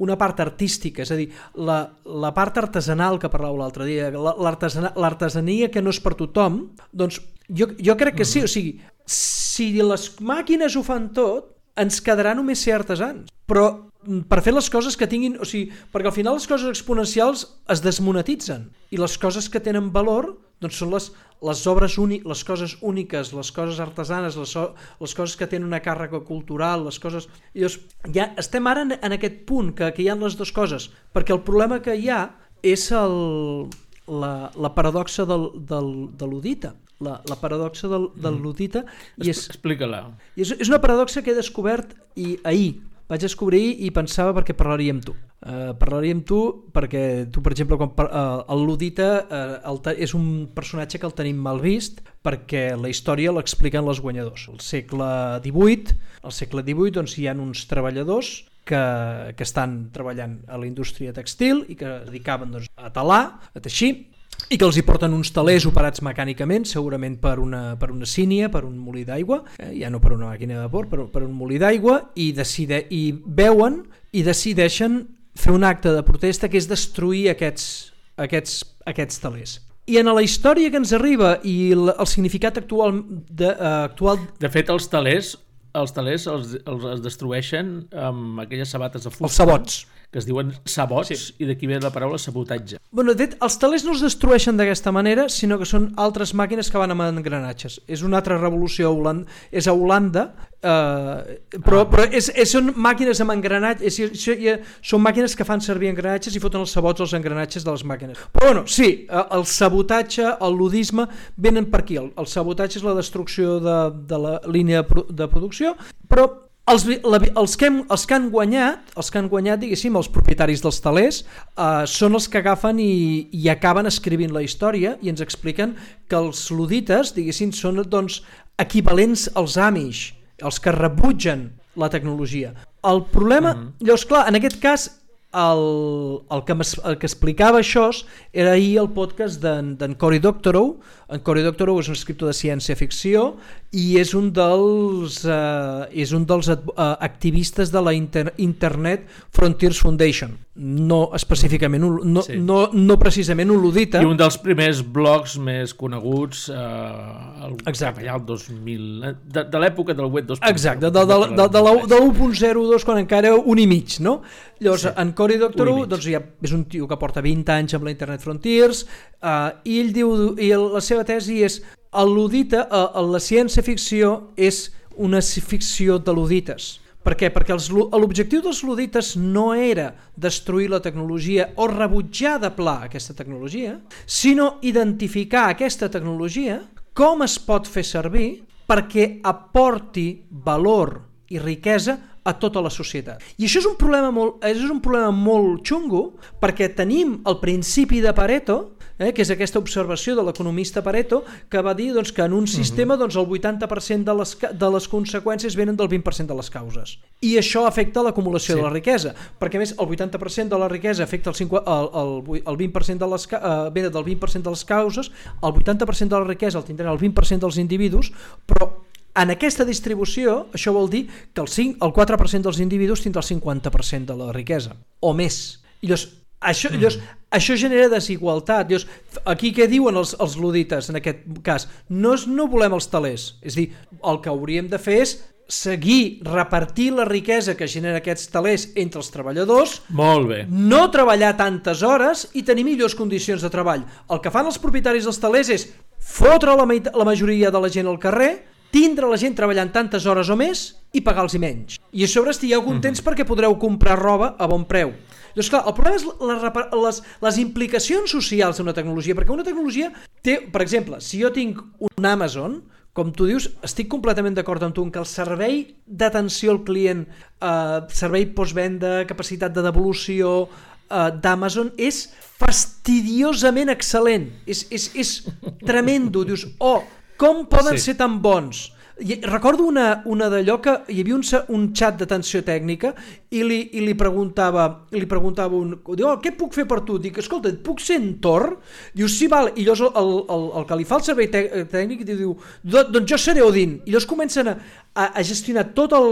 una part artística, és a dir, la, la part artesanal que parlàveu l'altre dia, l'artesania que no és per tothom, doncs jo, jo crec que sí, o sigui, si les màquines ho fan tot, ens quedarà només ser artesans. Però per fer les coses que tinguin... O sigui, perquè al final les coses exponencials es desmonetitzen i les coses que tenen valor doncs són les, les obres úniques, les coses úniques, les coses artesanes, les, les coses que tenen una càrrega cultural, les coses... I llavors, ja estem ara en, en aquest punt que, que hi ha les dues coses, perquè el problema que hi ha és el, la, la paradoxa del, del, de l'Udita. La, la paradoxa del, del mm. Ludita i és, explica-la és, és una paradoxa que he descobert i ahir vaig descobrir i pensava perquè parlaria amb tu Uh, parlaria amb tu perquè tu, per exemple, quan, uh, el Ludita uh, el és un personatge que el tenim mal vist perquè la història l'expliquen els guanyadors. Al segle XVIII, al segle XVIII doncs, hi ha uns treballadors que, que estan treballant a la indústria textil i que dedicaven doncs, a talar, a teixir, i que els hi porten uns talers operats mecànicament, segurament per una, per una sínia, per un molí d'aigua, eh, ja no per una màquina de vapor, per, per un molí d'aigua, i, decide, i veuen i decideixen fer un acte de protesta que és destruir aquests, aquests, aquests talers. I en la història que ens arriba i el, el significat actual de, uh, actual... De fet, els talers els talers els, els, els destrueixen amb aquelles sabates de fusta. Els sabots que es diuen sabots sí. i d'aquí ve la paraula sabotatge. Bueno, de fet, els talers no es destrueixen d'aquesta manera, sinó que són altres màquines que van amb engranatges. És una altra revolució a Holanda, és a Holanda, eh, però, ah. però és, és, són màquines amb engranatges, és, ja, són màquines que fan servir engranatges i foten els sabots als engranatges de les màquines. Però bueno, sí, eh, el sabotatge, el ludisme, venen per aquí. El, el sabotatge és la destrucció de, de la línia de, de producció, però els, la, els, que hem, els que han guanyat, els que han guanyat, diguéssim, els propietaris dels talers, eh, són els que agafen i, i acaben escrivint la història i ens expliquen que els ludites, diguéssim, són doncs, equivalents als Amish, els que rebutgen la tecnologia. El problema, uh mhm. -huh. llavors, clar, en aquest cas, el, el, que, el que explicava això era ahir el podcast d'en Cory Doctorow, En Cory Doctorow és un escriptor de ciència-ficció i és un dels, uh, és un dels uh, activistes de la inter Internet Frontiers Foundation. No específicament, no, sí. no, no precisament un ludita. I un dels primers blogs més coneguts uh, el, Exacte. allà el 2000, de, de l'època del web 2.0. Exacte, de, de, de, de, de, de l'1.02 quan encara un i mig, no? Llavors, sí. en Cory Doctorow doncs, ja és un tio que porta 20 anys amb la Internet Frontiers uh, i ell diu, i la seva tesi és el ludita, uh, la ciència-ficció és una ficció de ludites. Per què? Perquè l'objectiu dels ludites no era destruir la tecnologia o rebutjar de pla aquesta tecnologia, sinó identificar aquesta tecnologia, com es pot fer servir perquè aporti valor i riquesa a tota la societat. I això és un problema molt, és un problema molt xungo perquè tenim el principi de Pareto, eh, que és aquesta observació de l'economista Pareto, que va dir doncs, que en un sistema doncs, el 80% de les, de les conseqüències venen del 20% de les causes. I això afecta l'acumulació sí. de la riquesa, perquè més el 80% de la riquesa afecta el, 5, el, el, el 20% de les, eh, ve del 20% de les causes, el 80% de la riquesa el tindran el 20% dels individus, però en aquesta distribució, això vol dir que el, 5, el 4% dels individus tindrà el 50% de la riquesa, o més. I llavors, això, mm. llavors, això genera desigualtat. Llavors, aquí què diuen els, els ludites en aquest cas? No, és, no volem els talers. És dir, el que hauríem de fer és seguir, repartir la riquesa que genera aquests talers entre els treballadors, Molt bé. no treballar tantes hores i tenir millors condicions de treball. El que fan els propietaris dels talers és fotre la, la majoria de la gent al carrer, tindre la gent treballant tantes hores o més i pagar-los menys. I a sobre estigueu contents mm -hmm. perquè podreu comprar roba a bon preu. Doncs clar, el problema és les, les, les implicacions socials d'una tecnologia, perquè una tecnologia té, per exemple, si jo tinc un Amazon, com tu dius, estic completament d'acord amb tu en que el servei d'atenció al client, eh, servei postvenda, capacitat de devolució eh, d'Amazon és fastidiosament excel·lent. És, és, és tremendo. Dius, oh, com poden sí. ser tan bons? I recordo una, una d'allò que hi havia un, un xat d'atenció tècnica i li, i li preguntava, li preguntava un... Diu, oh, què puc fer per tu? Dic, escolta, et puc ser en Tor? Diu, sí, val. I llavors el, el, el que li fa el servei tècnic diu, doncs jo seré Odin. I llavors comencen a, a, a gestionar tot el,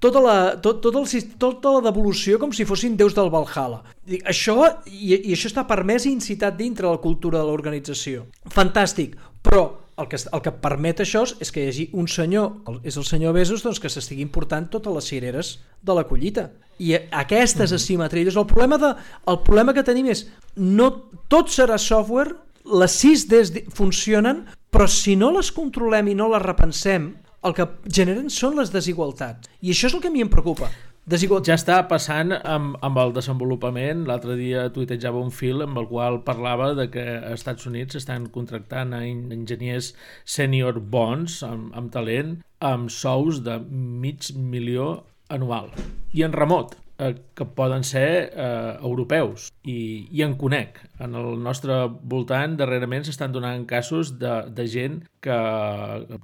tota, la, tot, tot el, tota la devolució com si fossin déus del Valhalla. Dic, això, i, i això està permès i incitat dintre la cultura de l'organització. Fantàstic, però el que, el que permet això és que hi hagi un senyor, és el senyor Bezos, doncs, que s'estigui important totes les cireres de la collita. I aquestes mm-hmm. asimetries, el problema, de, el problema que tenim és no tot serà software, les 6Ds funcionen, però si no les controlem i no les repensem, el que generen són les desigualtats. I això és el que a mi em preocupa. Desigual... Ja està passant amb, amb el desenvolupament. L'altre dia tuitejava un fil amb el qual parlava de que als Estats Units estan contractant a enginyers senior bons, amb, amb talent, amb sous de mig milió anual. I en remot, eh, que poden ser eh, europeus. I, I en conec. En el nostre voltant, darrerament, s'estan donant casos de, de gent que,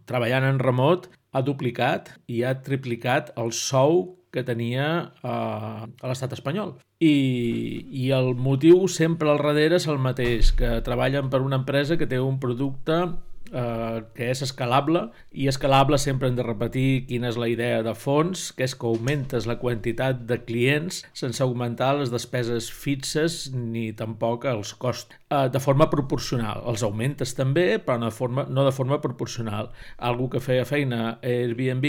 treballant en remot, ha duplicat i ha triplicat el sou que tenia eh, a l'estat espanyol. I, I el motiu sempre al darrere és el mateix, que treballen per una empresa que té un producte eh, que és escalable i escalable sempre hem de repetir quina és la idea de fons, que és que augmentes la quantitat de clients sense augmentar les despeses fixes ni tampoc els costs eh, de forma proporcional. Els augmentes també, però no de forma, no de forma proporcional. Algo que feia feina Airbnb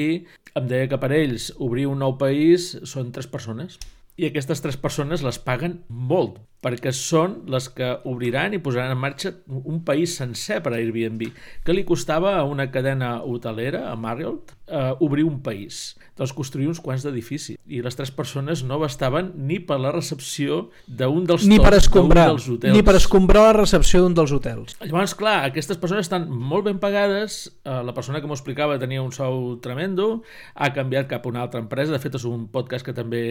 em deia que per ells obrir un nou país són tres persones i aquestes tres persones les paguen molt, perquè són les que obriran i posaran en marxa un país sencer per a Airbnb. que li costava a una cadena hotelera, a Marriott, eh, obrir un país? Doncs construir uns quants d'edificis. I les tres persones no bastaven ni per la recepció d'un dels, ni per escombrar, dels hotels. Ni per escombrar la recepció d'un dels hotels. Llavors, clar, aquestes persones estan molt ben pagades, eh, la persona que m'ho explicava tenia un sou tremendo, ha canviat cap a una altra empresa, de fet és un podcast que també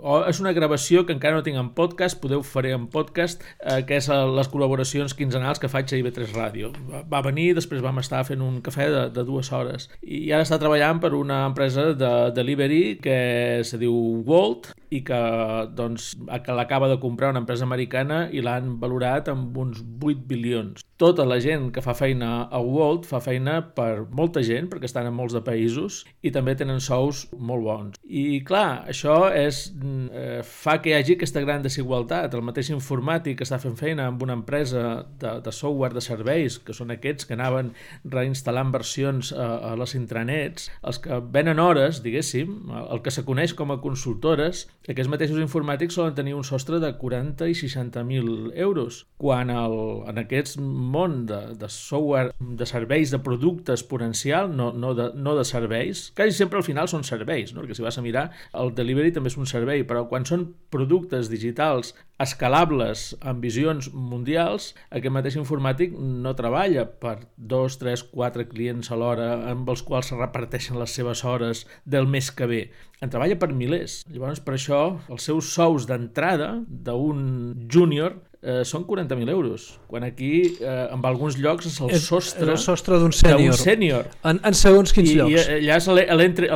o és una gravació que encara no tinc en podcast, podeu faré en podcast, eh, que és les col·laboracions quinzenals que faig a IB3 Ràdio. Va venir, després vam estar fent un cafè de, de dues hores i ara està treballant per una empresa de delivery que se diu Volt i que doncs, que l'acaba de comprar una empresa americana i l'han valorat amb uns 8 bilions. Tota la gent que fa feina a Walt fa feina per molta gent, perquè estan en molts de països, i també tenen sous molt bons. I clar, això és, eh, fa que hi hagi aquesta gran desigualtat. El mateix informàtic que està fent feina amb una empresa de, de software de serveis, que són aquests que anaven reinstal·lant versions a, a les intranets, els que venen hores, diguéssim, el que se coneix com a consultores, aquests mateixos informàtics solen tenir un sostre de 40 i 60.000 euros, quan el, en aquest món de, de software, de serveis, de producte exponencial, no, no, de, no de serveis, quasi sempre al final són serveis, no? perquè si vas a mirar, el delivery també és un servei, però quan són productes digitals escalables amb visions mundials, aquest mateix informàtic no treballa per dos, tres, quatre clients a l'hora amb els quals se reparteixen les seves hores del mes que ve. En treballa per milers. Llavors, per això, els seus sous d'entrada d'un júnior eh, són 40.000 euros, quan aquí eh, en alguns llocs és el és, sostre, és el sostre d'un sènior. sènior. En, en segons quins I, llocs. I allà és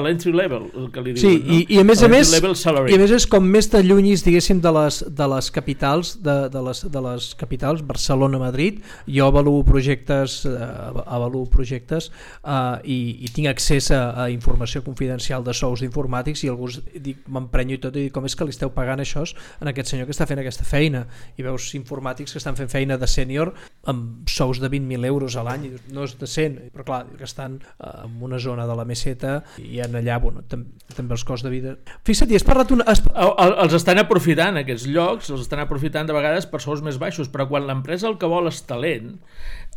l'entry level, el que li Sí, diuen, no? i, i a més a més, i a més és com més te llunyis, diguéssim, de les, de les capitals, de, de, les, de les capitals, Barcelona, Madrid, jo avaluo projectes, eh, avaluo projectes eh, i, i tinc accés a, a informació confidencial de sous d'informàtics i dic, m'emprenyo i tot i dic, com és que li esteu pagant això en aquest senyor que està fent aquesta feina i veus informàtics que estan fent feina de sènior amb sous de 20.000 euros a l'any no és decent, però clar, que estan eh, en una zona de la meseta i en allà bueno, tam també els costs de vida. Fixa't, i has parlat una... Has... El, els estan aprofitant aquests llocs, els estan aprofitant de vegades per sous més baixos, però quan l'empresa el que vol és talent,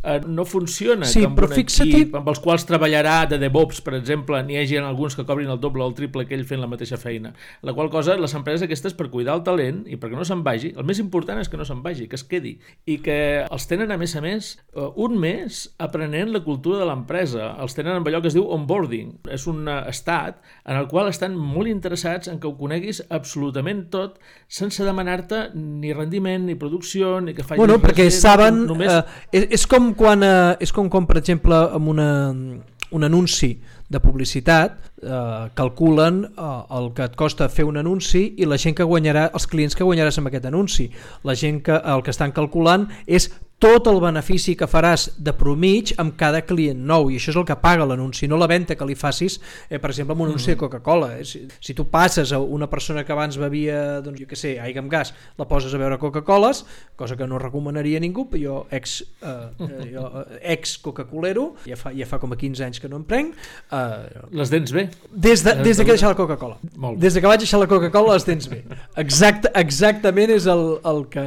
eh, no funciona Sí, que amb però un equip amb els quals treballarà de DevOps, per exemple, n'hi hagi alguns que cobrin el doble o el triple que ell fent la mateixa feina. La qual cosa, les empreses aquestes, per cuidar el talent i perquè no se'n vagi, el més important és que no se'n vagi, que es quedi, i que els tenen, a més a més, eh, un mes aprenent la cultura de l'empresa. Els tenen amb allò que es diu onboarding. És un eh, estat en el qual estan molt interessats en que ho coneguis absolutament tot sense demanar-te ni rendiment, ni producció, ni que facis Bueno, res, perquè eh, saben... Només... Eh, és, és, com quan, eh, és com quan, per exemple, amb una, un anunci de publicitat eh, calculen eh, el que et costa fer un anunci i la gent que guanyarà, els clients que guanyaràs amb aquest anunci. La gent que el que estan calculant és tot el benefici que faràs de promig amb cada client nou i això és el que paga l'anunci, no la venda que li facis eh, per exemple amb un anunci de Coca-Cola eh? si, si tu passes a una persona que abans bevia doncs jo què sé, aigua amb gas la poses a veure Coca-Coles, cosa que no recomanaria a ningú, però jo ex, eh, eh, jo, eh, ex Coca-Colero ja fa, ja fa com a 15 anys que no em prenc eh, Les dents bé. des de, des de que he deixat la Coca-Cola des de que vaig deixar la Coca-Cola les tens bé Exacte, exactament és el, el que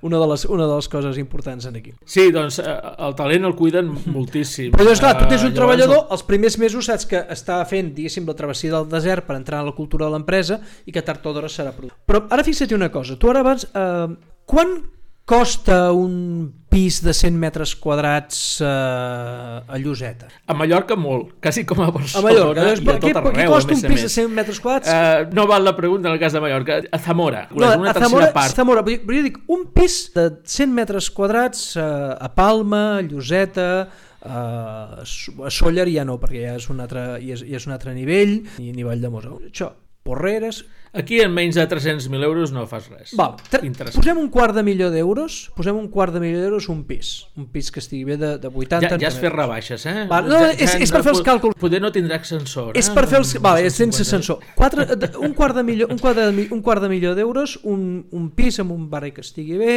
una de, les, una de les coses importants en aquí Sí, doncs eh, el talent el cuiden moltíssim. [LAUGHS] però doncs clar, tu tens Eh, un llavors, treballador els primers mesos saps que està fent diguéssim la travessia del desert per entrar a la cultura de l'empresa i que tard o d'hora serà productiu però ara fixa't una cosa, tu ara abans eh, quan costa un pis de 100 metres quadrats eh, a Lloseta? A Mallorca molt, quasi com a A Barcelona Mallorca, doncs, i a què, tot per què arreu, costa a un a pis de més. 100 metres quadrats? Uh, no val la pregunta en el cas de Mallorca. A Zamora, No, una a tercera Zamora, part. Zamora, però jo dic, un pis de 100 metres quadrats eh, a Palma, Lloseta, eh, a Sóller ja no, perquè ja és un altre, ja és, ja és un altre nivell, i a nivell de Mosa. Això, Porreres... Aquí en menys de 300.000 euros no fas res. Val, posem un quart de milió d'euros, posem un quart de milió d'euros un pis, un pis que estigui bé de, de 80... Ja, ja has fet rebaixes, eh? Val, no, és- és per fer els càlculs. Poder no tindrà ascensor. És eh? per fer els... Vale, és 150. sense ascensor. Quatre, un, quart de milió, un, quart de, un quart de milió d'euros, un, un pis amb un barri que estigui bé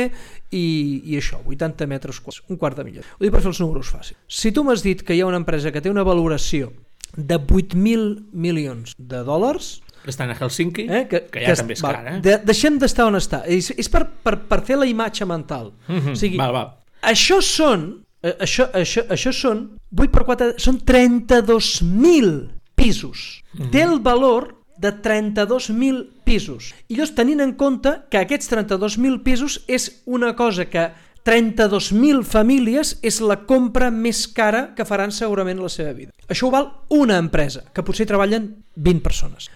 i, i això, 80 metres quadrats, un quart de milió. Ho dic per fer els números fàcils. Si tu m'has dit que hi ha una empresa que té una valoració de 8.000 milions de dòlars, estan a Helsinki, eh, que, que ja també és val, car, eh? De, deixem d'estar on està. És, és per, per, per fer la imatge mental. Mhm, O sigui, Val, val. això són, eh, això, això, això són 8 per 4, són 32.000 pisos. Té el valor de 32.000 pisos. I llavors tenint en compte que aquests 32.000 pisos és una cosa que 32.000 famílies és la compra més cara que faran segurament la seva vida. Això ho val una empresa, que potser treballen 20 persones.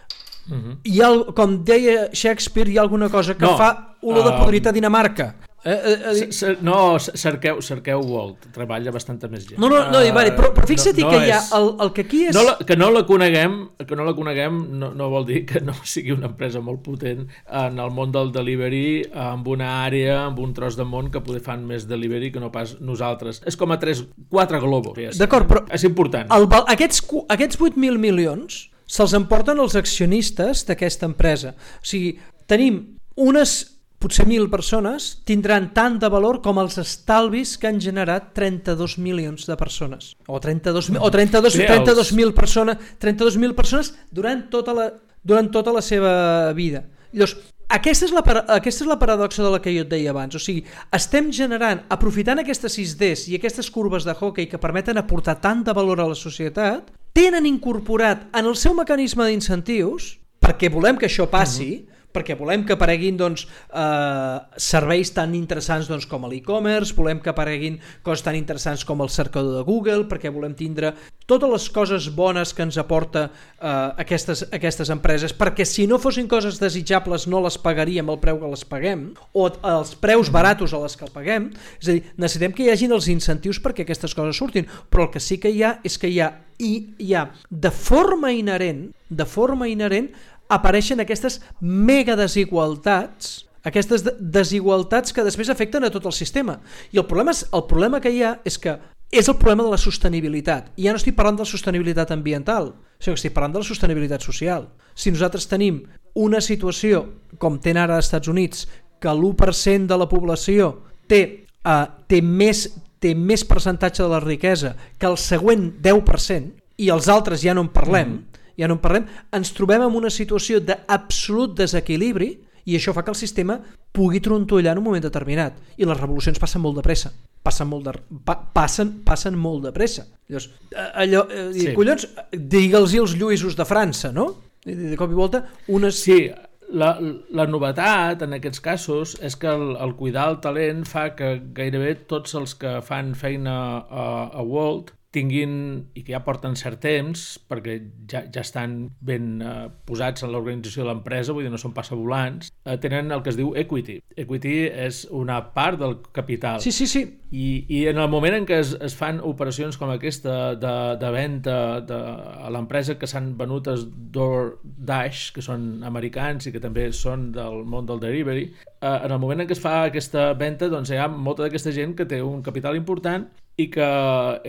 Mhm. Hi ha, com deia Shakespeare, hi ha alguna cosa que No, fa olor de uh, podrit a Dinamarca. Eh, eh, eh, No, cerqueu, cerqueu Walt, treballa bastant més gent. no, no, no, Eh, vale, però, però fixa't no- no que hi ha el, el que aquí és... No la, que no la coneguem, que no la coneguem no, no vol dir que no sigui una empresa molt potent en el món del delivery, amb una àrea, amb un tros de món que poder fan més delivery que no pas nosaltres. És com a 3, 4 globos. D'acord, però- És important. El, aquests, aquests 8.000 milions se'ls emporten els accionistes d'aquesta empresa. O sigui, tenim unes potser 1.000 persones tindran tant de valor com els estalvis que han generat 32 milions de persones o 32 o 32 Bé, 32.000 persones 32.000 persones durant tota la durant tota la seva vida. Llavors, aquesta és, la, aquesta és la paradoxa de la que jo et deia abans. O sigui, estem generant, aprofitant aquestes 6Ds i aquestes curves de hockey que permeten aportar tant de valor a la societat, tenen incorporat en el seu mecanisme d'incentius, perquè volem que això passi, perquè volem que apareguin doncs, eh, serveis tan interessants doncs, com l'e-commerce, volem que apareguin coses tan interessants com el cercador de Google, perquè volem tindre totes les coses bones que ens aporta eh, aquestes, aquestes empreses, perquè si no fossin coses desitjables no les pagaríem al preu que les paguem, o els preus baratos a les que paguem, és a dir, necessitem que hi hagin els incentius perquè aquestes coses surtin, però el que sí que hi ha és que hi ha, i hi ha de forma inherent, de forma inherent, apareixen aquestes mega desigualtats aquestes de- desigualtats que després afecten a tot el sistema. I el problema, és, el problema que hi ha és que és el problema de la sostenibilitat. I ja no estic parlant de la sostenibilitat ambiental, sinó que estic parlant de la sostenibilitat social. Si nosaltres tenim una situació, com tenen ara als Estats Units, que l'1% de la població té, uh, té, més, té més percentatge de la riquesa que el següent 10%, i els altres ja no en parlem, mm ja no en parlem, ens trobem en una situació d'absolut desequilibri i això fa que el sistema pugui trontollar en un moment determinat. I les revolucions passen molt de pressa. Passen molt de, pa, passen, passen molt de pressa. Llavors, eh, allò, eh, Sí. sí. collons, digue'ls els Lluïsos de França, no? I de cop i volta, unes... Sí, la, la novetat en aquests casos és que el, el cuidar el talent fa que gairebé tots els que fan feina a, a Walt tinguin, i que ja porten cert temps, perquè ja, ja estan ben eh, posats en l'organització de l'empresa, vull dir, no són passavolants, eh, tenen el que es diu equity. Equity és una part del capital. Sí, sí, sí. I, I en el moment en què es, es fan operacions com aquesta de, de venda de, a l'empresa que s'han venut a DoorDash, que són americans i que també són del món del delivery, eh, en el moment en què es fa aquesta venda doncs hi ha molta d'aquesta gent que té un capital important i que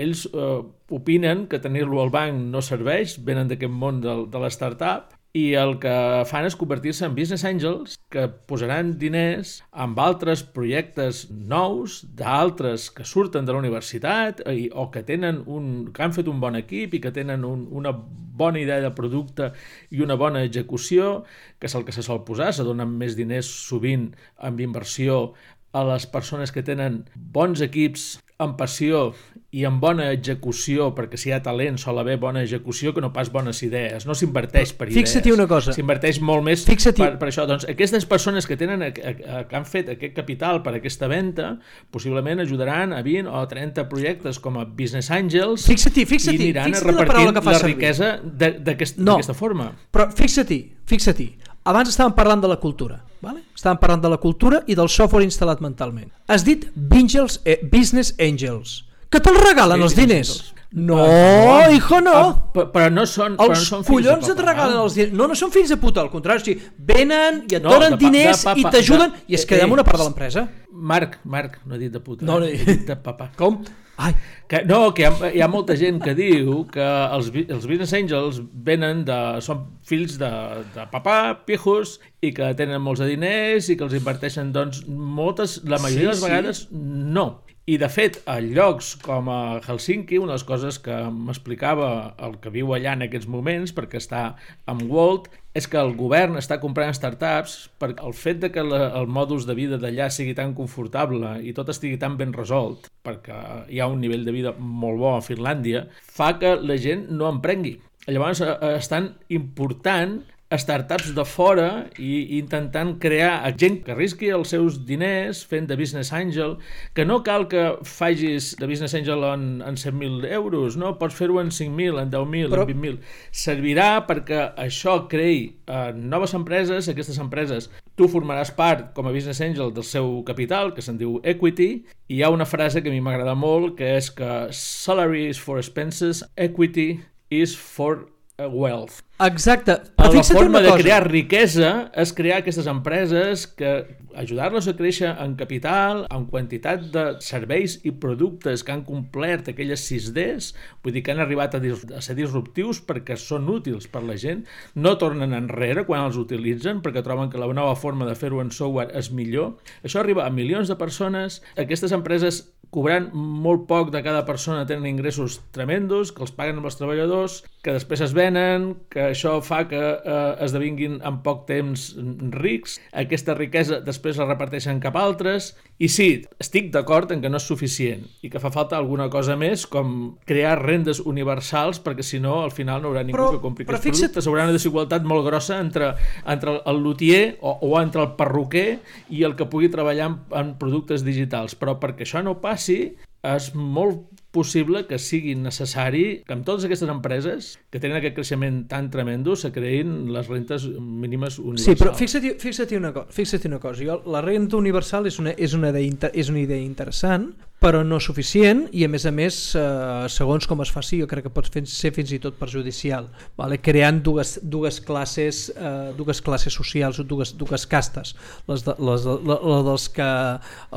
ells eh, opinen que tenir-lo al banc no serveix, venen d'aquest món de la startup i el que fan és convertir-se en business angels que posaran diners amb altres projectes nous d'altres que surten de la universitat i, o que tenen un, que han fet un bon equip i que tenen un, una bona idea de producte i una bona execució, que és el que se sol posar, se donen més diners sovint amb inversió a les persones que tenen bons equips amb passió i amb bona execució, perquè si hi ha talent sol haver bona execució que no pas bones idees. No s'inverteix per idees. Fixa't-hi una cosa. S'inverteix molt més per, per això. Doncs aquestes persones que tenen a- a- a- que han fet aquest capital per aquesta venda possiblement ajudaran a 20 o 30 projectes com a business angels Fixa't-hi, fixa't-hi, i aniran la repartint paraula que fa la riquesa de- d'aquest- No. d'aquesta forma. Però fixa't-hi, fixa't-hi. Abans estàvem parlant de la cultura, vale? estàvem parlant de la cultura i del software instal·lat mentalment. Has dit Bingels, eh, Business Angels, que te'ls regalen els Business diners. angels. No, Ah, hijo, no. Ah, pe- però no són, però no Els són collons et regalen els diners. No, no són fills de puta, al contrari. O sigui, venen i et No, donen de pa- diners de papa- i t'ajuden de- i es quedem eh, una part de l'empresa. Marc, Marc, no he dit de puta. No, no eh? he- he dit de papa. Com? Ai, Que, no, que hi ha, hi ha molta gent que diu que els, els business angels venen de... són fills de, de papà, pijos, i que tenen molts de diners i que els inverteixen, doncs, moltes, la majoria de les Sí, sí. vegades no. I, de fet, a llocs com a Helsinki, una de les coses que m'explicava el que viu allà en aquests moments, perquè està amb Walt, és que el govern està comprant startups perquè el fet de que la, el modus de vida d'allà sigui tan confortable i tot estigui tan ben resolt, perquè hi ha un nivell de vida molt bo a Finlàndia, fa que la gent no emprengui. Llavors eh, estan important startups de fora i, intentant crear gent que arrisqui els seus diners fent de business angel, que no cal que facis de business angel en, en 100.000 euros, no? Pots fer-ho en 5.000, en 10.000, Però- en 20.000. Servirà perquè això creï eh, noves empreses, aquestes empreses tu formaràs part com a business angel del seu capital, que se'n diu equity, i hi ha una frase que a mi m'agrada molt, que és que salary is for expenses, equity is for wealth. Exacte. Però la forma de cosa. crear riquesa és crear aquestes empreses que ajudar-los a créixer en capital, en quantitat de serveis i productes que han complert aquelles 6Ds, vull dir que han arribat a, a ser disruptius perquè són útils per la gent, no tornen enrere quan els utilitzen perquè troben que la nova forma de fer-ho en software és millor. Això arriba a milions de persones. Aquestes empreses cobrant molt poc de cada persona tenen ingressos tremendos, que els paguen amb els treballadors, que després es venen, que això fa que eh, esdevinguin en poc temps rics, aquesta riquesa després la reparteixen cap a altres, i sí, estic d'acord en que no és suficient i que fa falta alguna cosa més com crear rendes universals perquè si no al final no haurà ningú Però- que compri aquests fixa't- productes, haurà una desigualtat molt grossa entre, entre el lutier o, o entre el perruquer i el que pugui treballar en, en productes digitals, però perquè això no passi és molt possible que sigui necessari que amb totes aquestes empreses que tenen aquest creixement tan tremendo se creïn les rentes mínimes universals. Sí, però fixa't, fixa't, una, cosa, fixa't una cosa. Jo, la renta universal és una, és, una idea, és una idea interessant, però no suficient i a més a més, eh, segons com es faci, jo crec que pot ser fins i tot perjudicial, vale? creant dues, dues, classes, eh, dues classes socials o dues, dues castes, les, de, les la, la dels, que,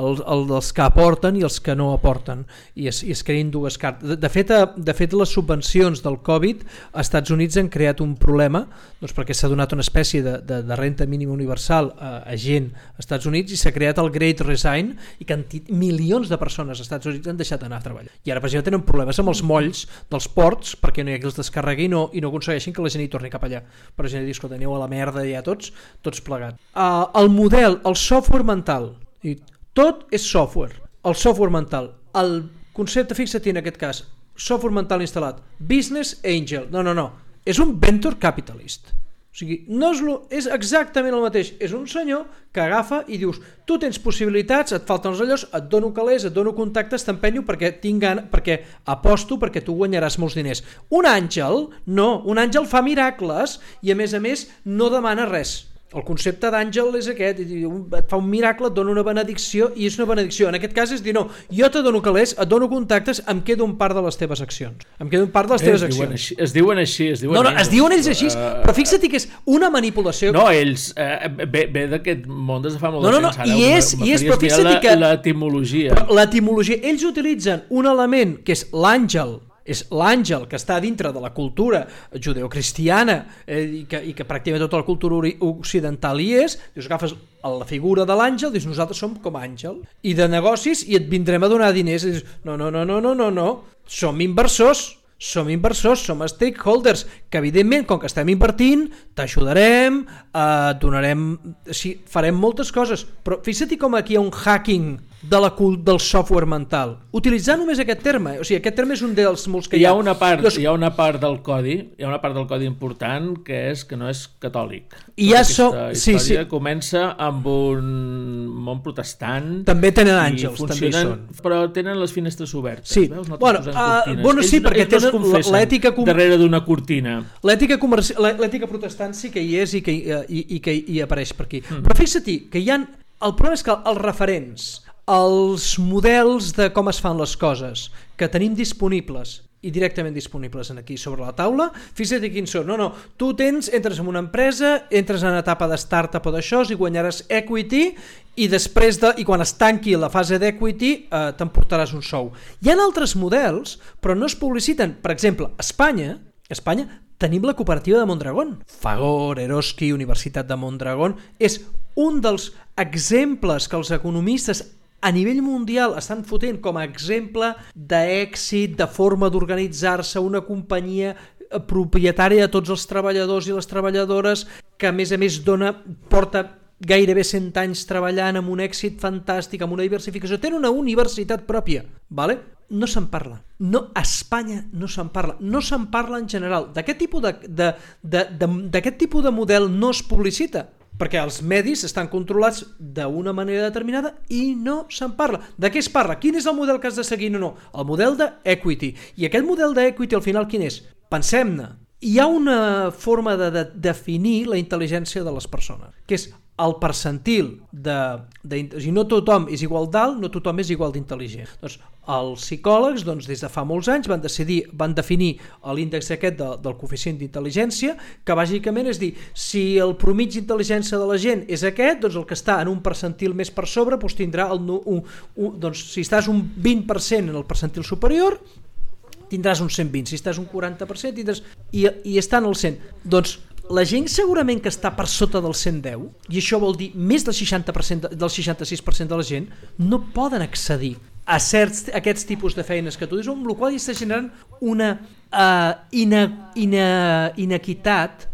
el, el dels que aporten i els que no aporten, i es, i es creïn dues cartes. De, de, fet, eh, de fet, les subvencions del Covid als Estats Units han creat un problema doncs perquè s'ha donat una espècie de, de, de renta mínima universal a, a gent als Estats Units i s'ha creat el Great Resign i quanti, milions de persones als Estats Units han deixat d'anar a treballar. I ara, per exemple, tenen problemes amb els molls dels ports perquè no hi ha qui els descarregui no, i no aconsegueixin que la gent hi torni cap allà. Per exemple, dir, escolta, aneu a la merda ja tots, tots plegats. Uh, el model, el software mental, i tot és software. El software mental, el concepte, fixa't en aquest cas, software mental instal·lat, business angel, no, no, no, és un venture capitalist. O sigui, no és, lo, és exactament el mateix. És un senyor que agafa i dius tu tens possibilitats, et falten els allòs, et dono calés, et dono contactes, t'empenyo perquè tinc gana, perquè aposto perquè tu guanyaràs molts diners. Un àngel, no, un àngel fa miracles i a més a més no demana res. El concepte d'àngel és aquest, i et fa un miracle, et dona una benedicció i és una benedicció. En aquest cas és dir, no, jo te dono calés, et dono contactes, em quedo un part de les teves accions. Em quedo un part de les Eh, teves es diuen accions. així, es diuen així, es diuen No, no, es diuen ells així, Eh, però fixa't que és una manipulació. No, ells eh, ve, ve d'aquest món des de fa molt No, de no, no, temps. Ara i me- és- i és, però fixa't que- L'etimologia. L'etimologia, ells utilitzen un element que és l'àngel, és l'àngel que està dintre de la cultura judeocristiana eh, i, que, i que pràcticament tota la cultura occidental hi és, dius, agafes la figura de l'àngel, dius, nosaltres som com àngel, i de negocis i et vindrem a donar diners, i dius, no, no, no, no, no, no, no, som inversors, som inversors, som stakeholders, que evidentment, com que estem invertint, t'ajudarem, eh, donarem... Sí, farem moltes coses, però fixa't com aquí hi ha un hacking de la cul del software mental. Utilitzar només aquest terme, o sigui, aquest terme és un dels molts que hi ha una part, Llavors, hi ha una part del codi, hi ha una part del codi important que és que no és catòlic. I ja som- sí, sí. comença amb un món protestant. També tenen i àngels, també hi són. Però tenen les finestres obertes. Sí. Veus? Nosaltres Bueno, cortines. bueno, sí, Ells no- perquè ells no tenen l'ètica com- darrere d'una cortina. L'ètica comerci- protestant sí que hi és i que, hi- i, i que hi apareix per aquí. Mm. Però fixa't que hi ha... El problema és que els referents, els models de com es fan les coses que tenim disponibles i directament disponibles en aquí sobre la taula, fixa't quins són. No, no, tu tens, entres en una empresa, entres en una etapa de startup o d'això i guanyaràs equity i després de, i quan es tanqui la fase d'equity eh, t'emportaràs un sou. Hi ha altres models, però no es publiciten. Per exemple, a Espanya, a Espanya tenim la cooperativa de Mondragón. Fagor, Eroski, Universitat de Mondragón, és un dels exemples que els economistes a nivell mundial estan fotent com a exemple d'èxit, de forma d'organitzar-se, una companyia eh, propietària de tots els treballadors i les treballadores que a més a més dona, porta gairebé 100 anys treballant amb un èxit fantàstic, amb una diversificació, tenen una universitat pròpia, vale? no se'n parla. No, a Espanya no se'n parla. No se'n parla en general. D'aquest tipus de, de, de, de, tipus de model no es publicita perquè els medis estan controlats d'una manera determinada i no se'n parla. De què es parla? Quin és el model que has de seguir? No, no, el model d'equity. I aquest model d'equity al final quin és? Pensem-ne. Hi ha una forma de, de definir la intel·ligència de les persones, que és el percentil de, de, o sigui, no tothom és igual d'alt, no tothom és igual d'intel·ligent. Doncs els psicòlegs doncs, des de fa molts anys van decidir van definir l'índex aquest de, del coeficient d'intel·ligència, que bàsicament és dir, si el promig d'intel·ligència de la gent és aquest, doncs el que està en un percentil més per sobre doncs tindrà el, un, un, doncs, si estàs un 20% en el percentil superior, tindràs un 120, si estàs un 40% tindràs... I, i en el 100. Doncs la gent segurament que està per sota del 110, i això vol dir més del 60% del 66% de la gent, no poden accedir a certs aquests tipus de feines que tu dius, amb la qual està generant una uh, ina, ina, inequitat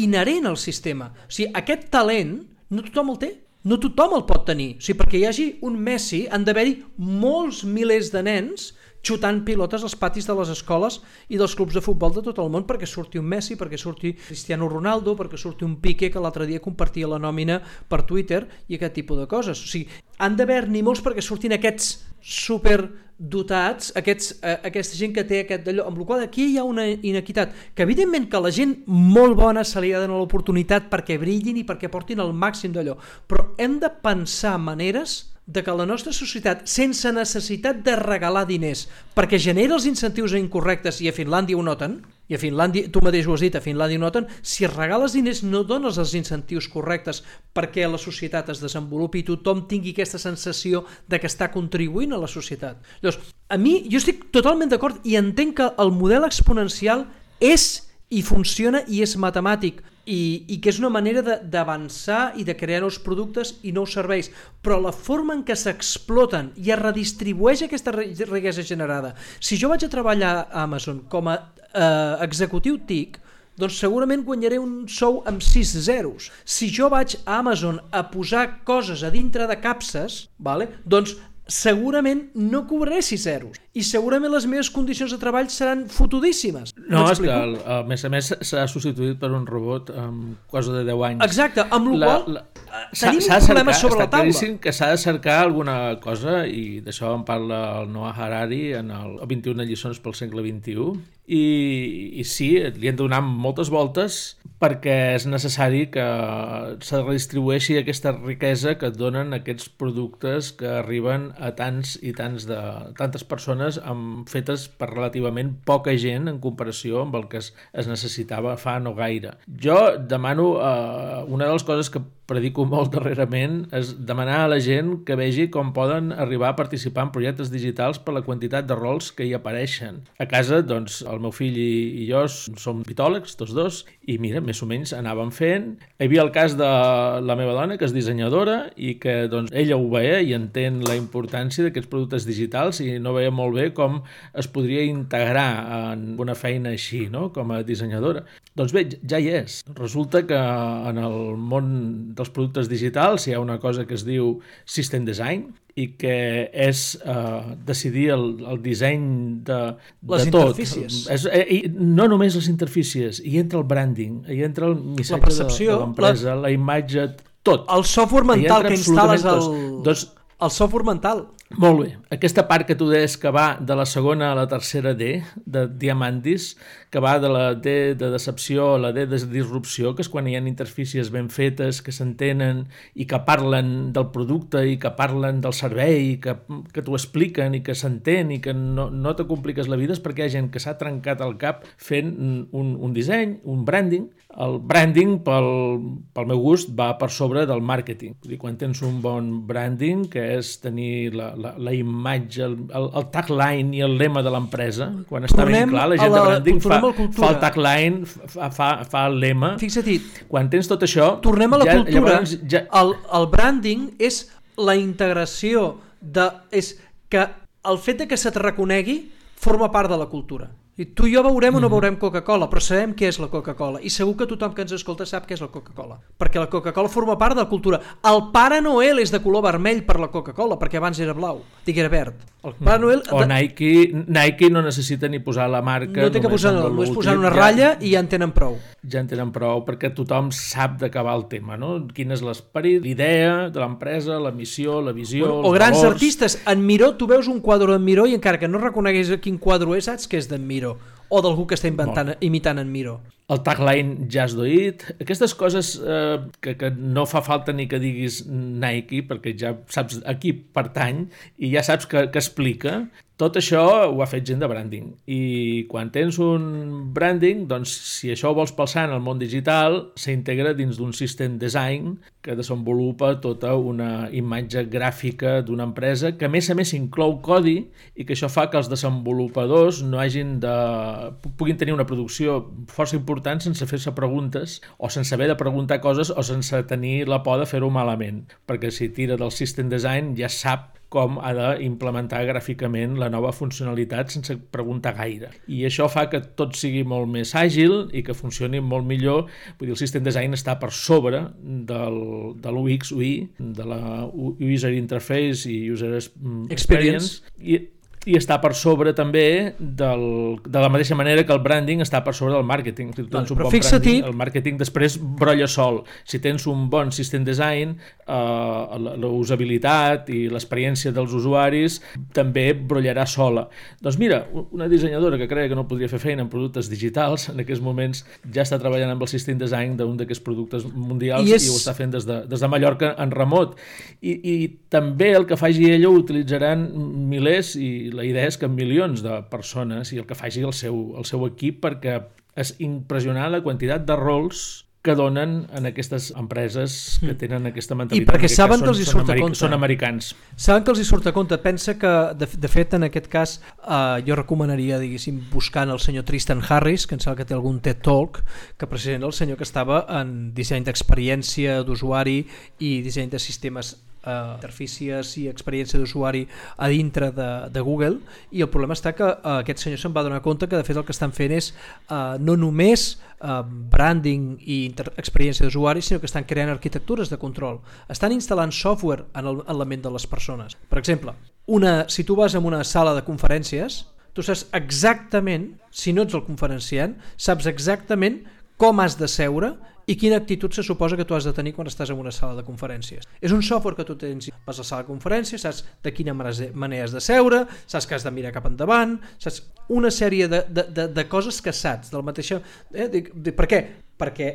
inherent al sistema. O sigui, aquest talent no tothom el té, no tothom el pot tenir. O sigui, perquè hi hagi un Messi han d'haver-hi molts milers de nens xutant pilotes als patis de les escoles i dels clubs de futbol de tot el món perquè surti un Messi, perquè surti Cristiano Ronaldo, perquè surti un Piqué que l'altre dia compartia la nòmina per Twitter i aquest tipus de coses. O sigui, han d'haver-n'hi molts perquè surtin aquests superdotats, aquests, eh, aquesta gent que té aquest d'allò, amb la qual aquí hi ha una inequitat, que evidentment que la gent molt bona se li ha de donar l'oportunitat perquè brillin i perquè portin el màxim d'allò, però hem de pensar maneres de que la nostra societat, sense necessitat de regalar diners, perquè genera els incentius incorrectes, i a Finlàndia ho noten, i a Finlàndia, tu mateix ho has dit, a Finlàndia ho noten, si regales diners no dones els incentius correctes perquè la societat es desenvolupi i tothom tingui aquesta sensació de que està contribuint a la societat. Llavors, a mi, jo estic totalment d'acord i entenc que el model exponencial és i funciona i és matemàtic, i, i que és una manera d'avançar i de crear nous productes i nous serveis, però la forma en què s'exploten i es redistribueix aquesta riquesa generada. Si jo vaig a treballar a Amazon com a eh, executiu TIC, doncs segurament guanyaré un sou amb 6 zeros. Si jo vaig a Amazon a posar coses a dintre de capses, vale? doncs segurament no cobraré 6 zeros i segurament les meves condicions de treball seran fotudíssimes. No, és que a més a més s'ha substituït per un robot amb cosa de 10 anys. Exacte, amb el qual la, tenim un problema sobre la taula. Està que s'ha de cercar alguna cosa i d'això en parla el Noah Harari en el 21 lliçons pel segle XXI i, i sí, li han donat moltes voltes perquè és necessari que se redistribueixi aquesta riquesa que et donen aquests productes que arriben a tants i tants de, tantes persones amb, fetes per relativament poca gent en comparació amb el que es, es necessitava fa no gaire. Jo demano eh, una de les coses que predico molt darrerament és demanar a la gent que vegi com poden arribar a participar en projectes digitals per la quantitat de rols que hi apareixen. A casa, doncs, el meu fill i, i jo som pitòlegs, tots dos, i mira, més o menys anàvem fent. Hi havia el cas de la meva dona, que és dissenyadora, i que doncs, ella ho veia i entén la importància d'aquests productes digitals i no veia molt bé com es podria integrar en una feina així, no?, com a dissenyadora. Doncs bé, ja hi és. Resulta que en el món dels productes digitals hi ha una cosa que es diu System Design i que és eh, decidir el, el disseny de, de les tot. interfícies. És, eh, i no només les interfícies, hi entra el branding, hi entra el missatge la de, de l'empresa, la... la imatge, tot. El software mental que instal·les al... Doncs, el software mental. Molt bé. Aquesta part que tu deies que va de la segona a la tercera D, de Diamandis, que va de la D de decepció a la D de disrupció, que és quan hi ha interfícies ben fetes, que s'entenen i que parlen del producte i que parlen del servei, i que, que t'ho expliquen i que s'entén i que no, no te compliques la vida, és perquè hi ha gent que s'ha trencat el cap fent un, un disseny, un branding. El branding, pel, pel meu gust, va per sobre del màrqueting. Dir, quan tens un bon branding, que és tenir la, la, la imatge, el, el, el tagline i el lema de l'empresa, quan està tornem ben clar, la gent la, de branding fa, fa el tagline, fa, fa, fa el lema. Fixa't, quan tens tot això... Tornem a la ja, cultura. Llavors, ja... el, el branding és la integració de... és que el fet de que se't reconegui forma part de la cultura. I tu i jo veurem o no mhm. veurem Coca-Cola, però sabem què és la Coca-Cola. I segur que tothom que ens escolta sap què és la Coca-Cola. Perquè la Coca-Cola forma part de la cultura. El Pare Noel és de color vermell per la Coca-Cola, perquè abans era blau. Dic, era verd. El Pare Noel... O Nike, Nike no necessita ni posar la marca... No té que posar, no, només posar una ratlla ja, i ja en tenen prou. Ja en tenen prou, perquè tothom sap d'acabar el tema, no? Quin és l'esperit, l'idea de l'empresa, la missió, la visió, bueno, O grans valors... artistes. En Miró, tu veus un quadre d'en Miró i encara que no reconeguis quin quadre és, saps que és d'en Miró pero o d'algú que està inventant, imitant en Miro. El tagline Just Do It, aquestes coses eh, que, que no fa falta ni que diguis Nike, perquè ja saps a qui pertany i ja saps que, que explica, tot això ho ha fet gent de branding. I quan tens un branding, doncs si això ho vols palsar en el món digital, s'integra dins d'un system design que desenvolupa tota una imatge gràfica d'una empresa que a més a més inclou codi i que això fa que els desenvolupadors no hagin de... puguin tenir una producció força important sense fer-se preguntes o sense haver de preguntar coses o sense tenir la por de fer-ho malament perquè si tira del system design ja sap com ha d'implementar gràficament la nova funcionalitat sense preguntar gaire. I això fa que tot sigui molt més àgil i que funcioni molt millor. Vull dir, el System Design està per sobre del, de l'UX, UI, de la User Interface i User Experience, Experience. i i està per sobre també del, de la mateixa manera que el branding està per sobre del màrqueting. Si tens un bon branding, el màrqueting després brolla sol. Si tens un bon system design, eh, la, la usabilitat i l'experiència dels usuaris també brollarà sola. Doncs mira, una dissenyadora que creia que no podria fer feina en productes digitals, en aquests moments ja està treballant amb el system design d'un d'aquests productes mundials i, és... i ho està fent des de, des de Mallorca en remot. I, I també el que faci ella ho utilitzaran milers i la idea és que milions de persones i el que faci el seu, el seu equip perquè és impressionant la quantitat de rols que donen en aquestes empreses que mm. tenen aquesta mentalitat. I perquè saben que, que els hi surt a compte. Són americans. Saben que els hi surt a compte. Pensa que, de, de fet, en aquest cas, eh, jo recomanaria, diguéssim, buscant el senyor Tristan Harris, que em sembla que té algun TED Talk, que precisament el senyor que estava en disseny d'experiència d'usuari i disseny de sistemes eh, interfícies i experiència d'usuari a dintre de, de Google i el problema està que eh, aquest senyor se'n va donar compte que de fet el que estan fent és eh, no només eh, branding i experiència d'usuari sinó que estan creant arquitectures de control. Estan instal·lant software en, el, en la ment de les persones. Per exemple, una, si tu vas a una sala de conferències tu saps exactament, si no ets el conferenciant, saps exactament com has de seure i quina actitud se suposa que tu has de tenir quan estàs en una sala de conferències. És un software que tu tens, vas a la sala de conferències, saps de quina manera has de seure, saps que has de mirar cap endavant, saps una sèrie de, de, de, de coses que saps del mateix... Eh? Dic, dic, per què? Perquè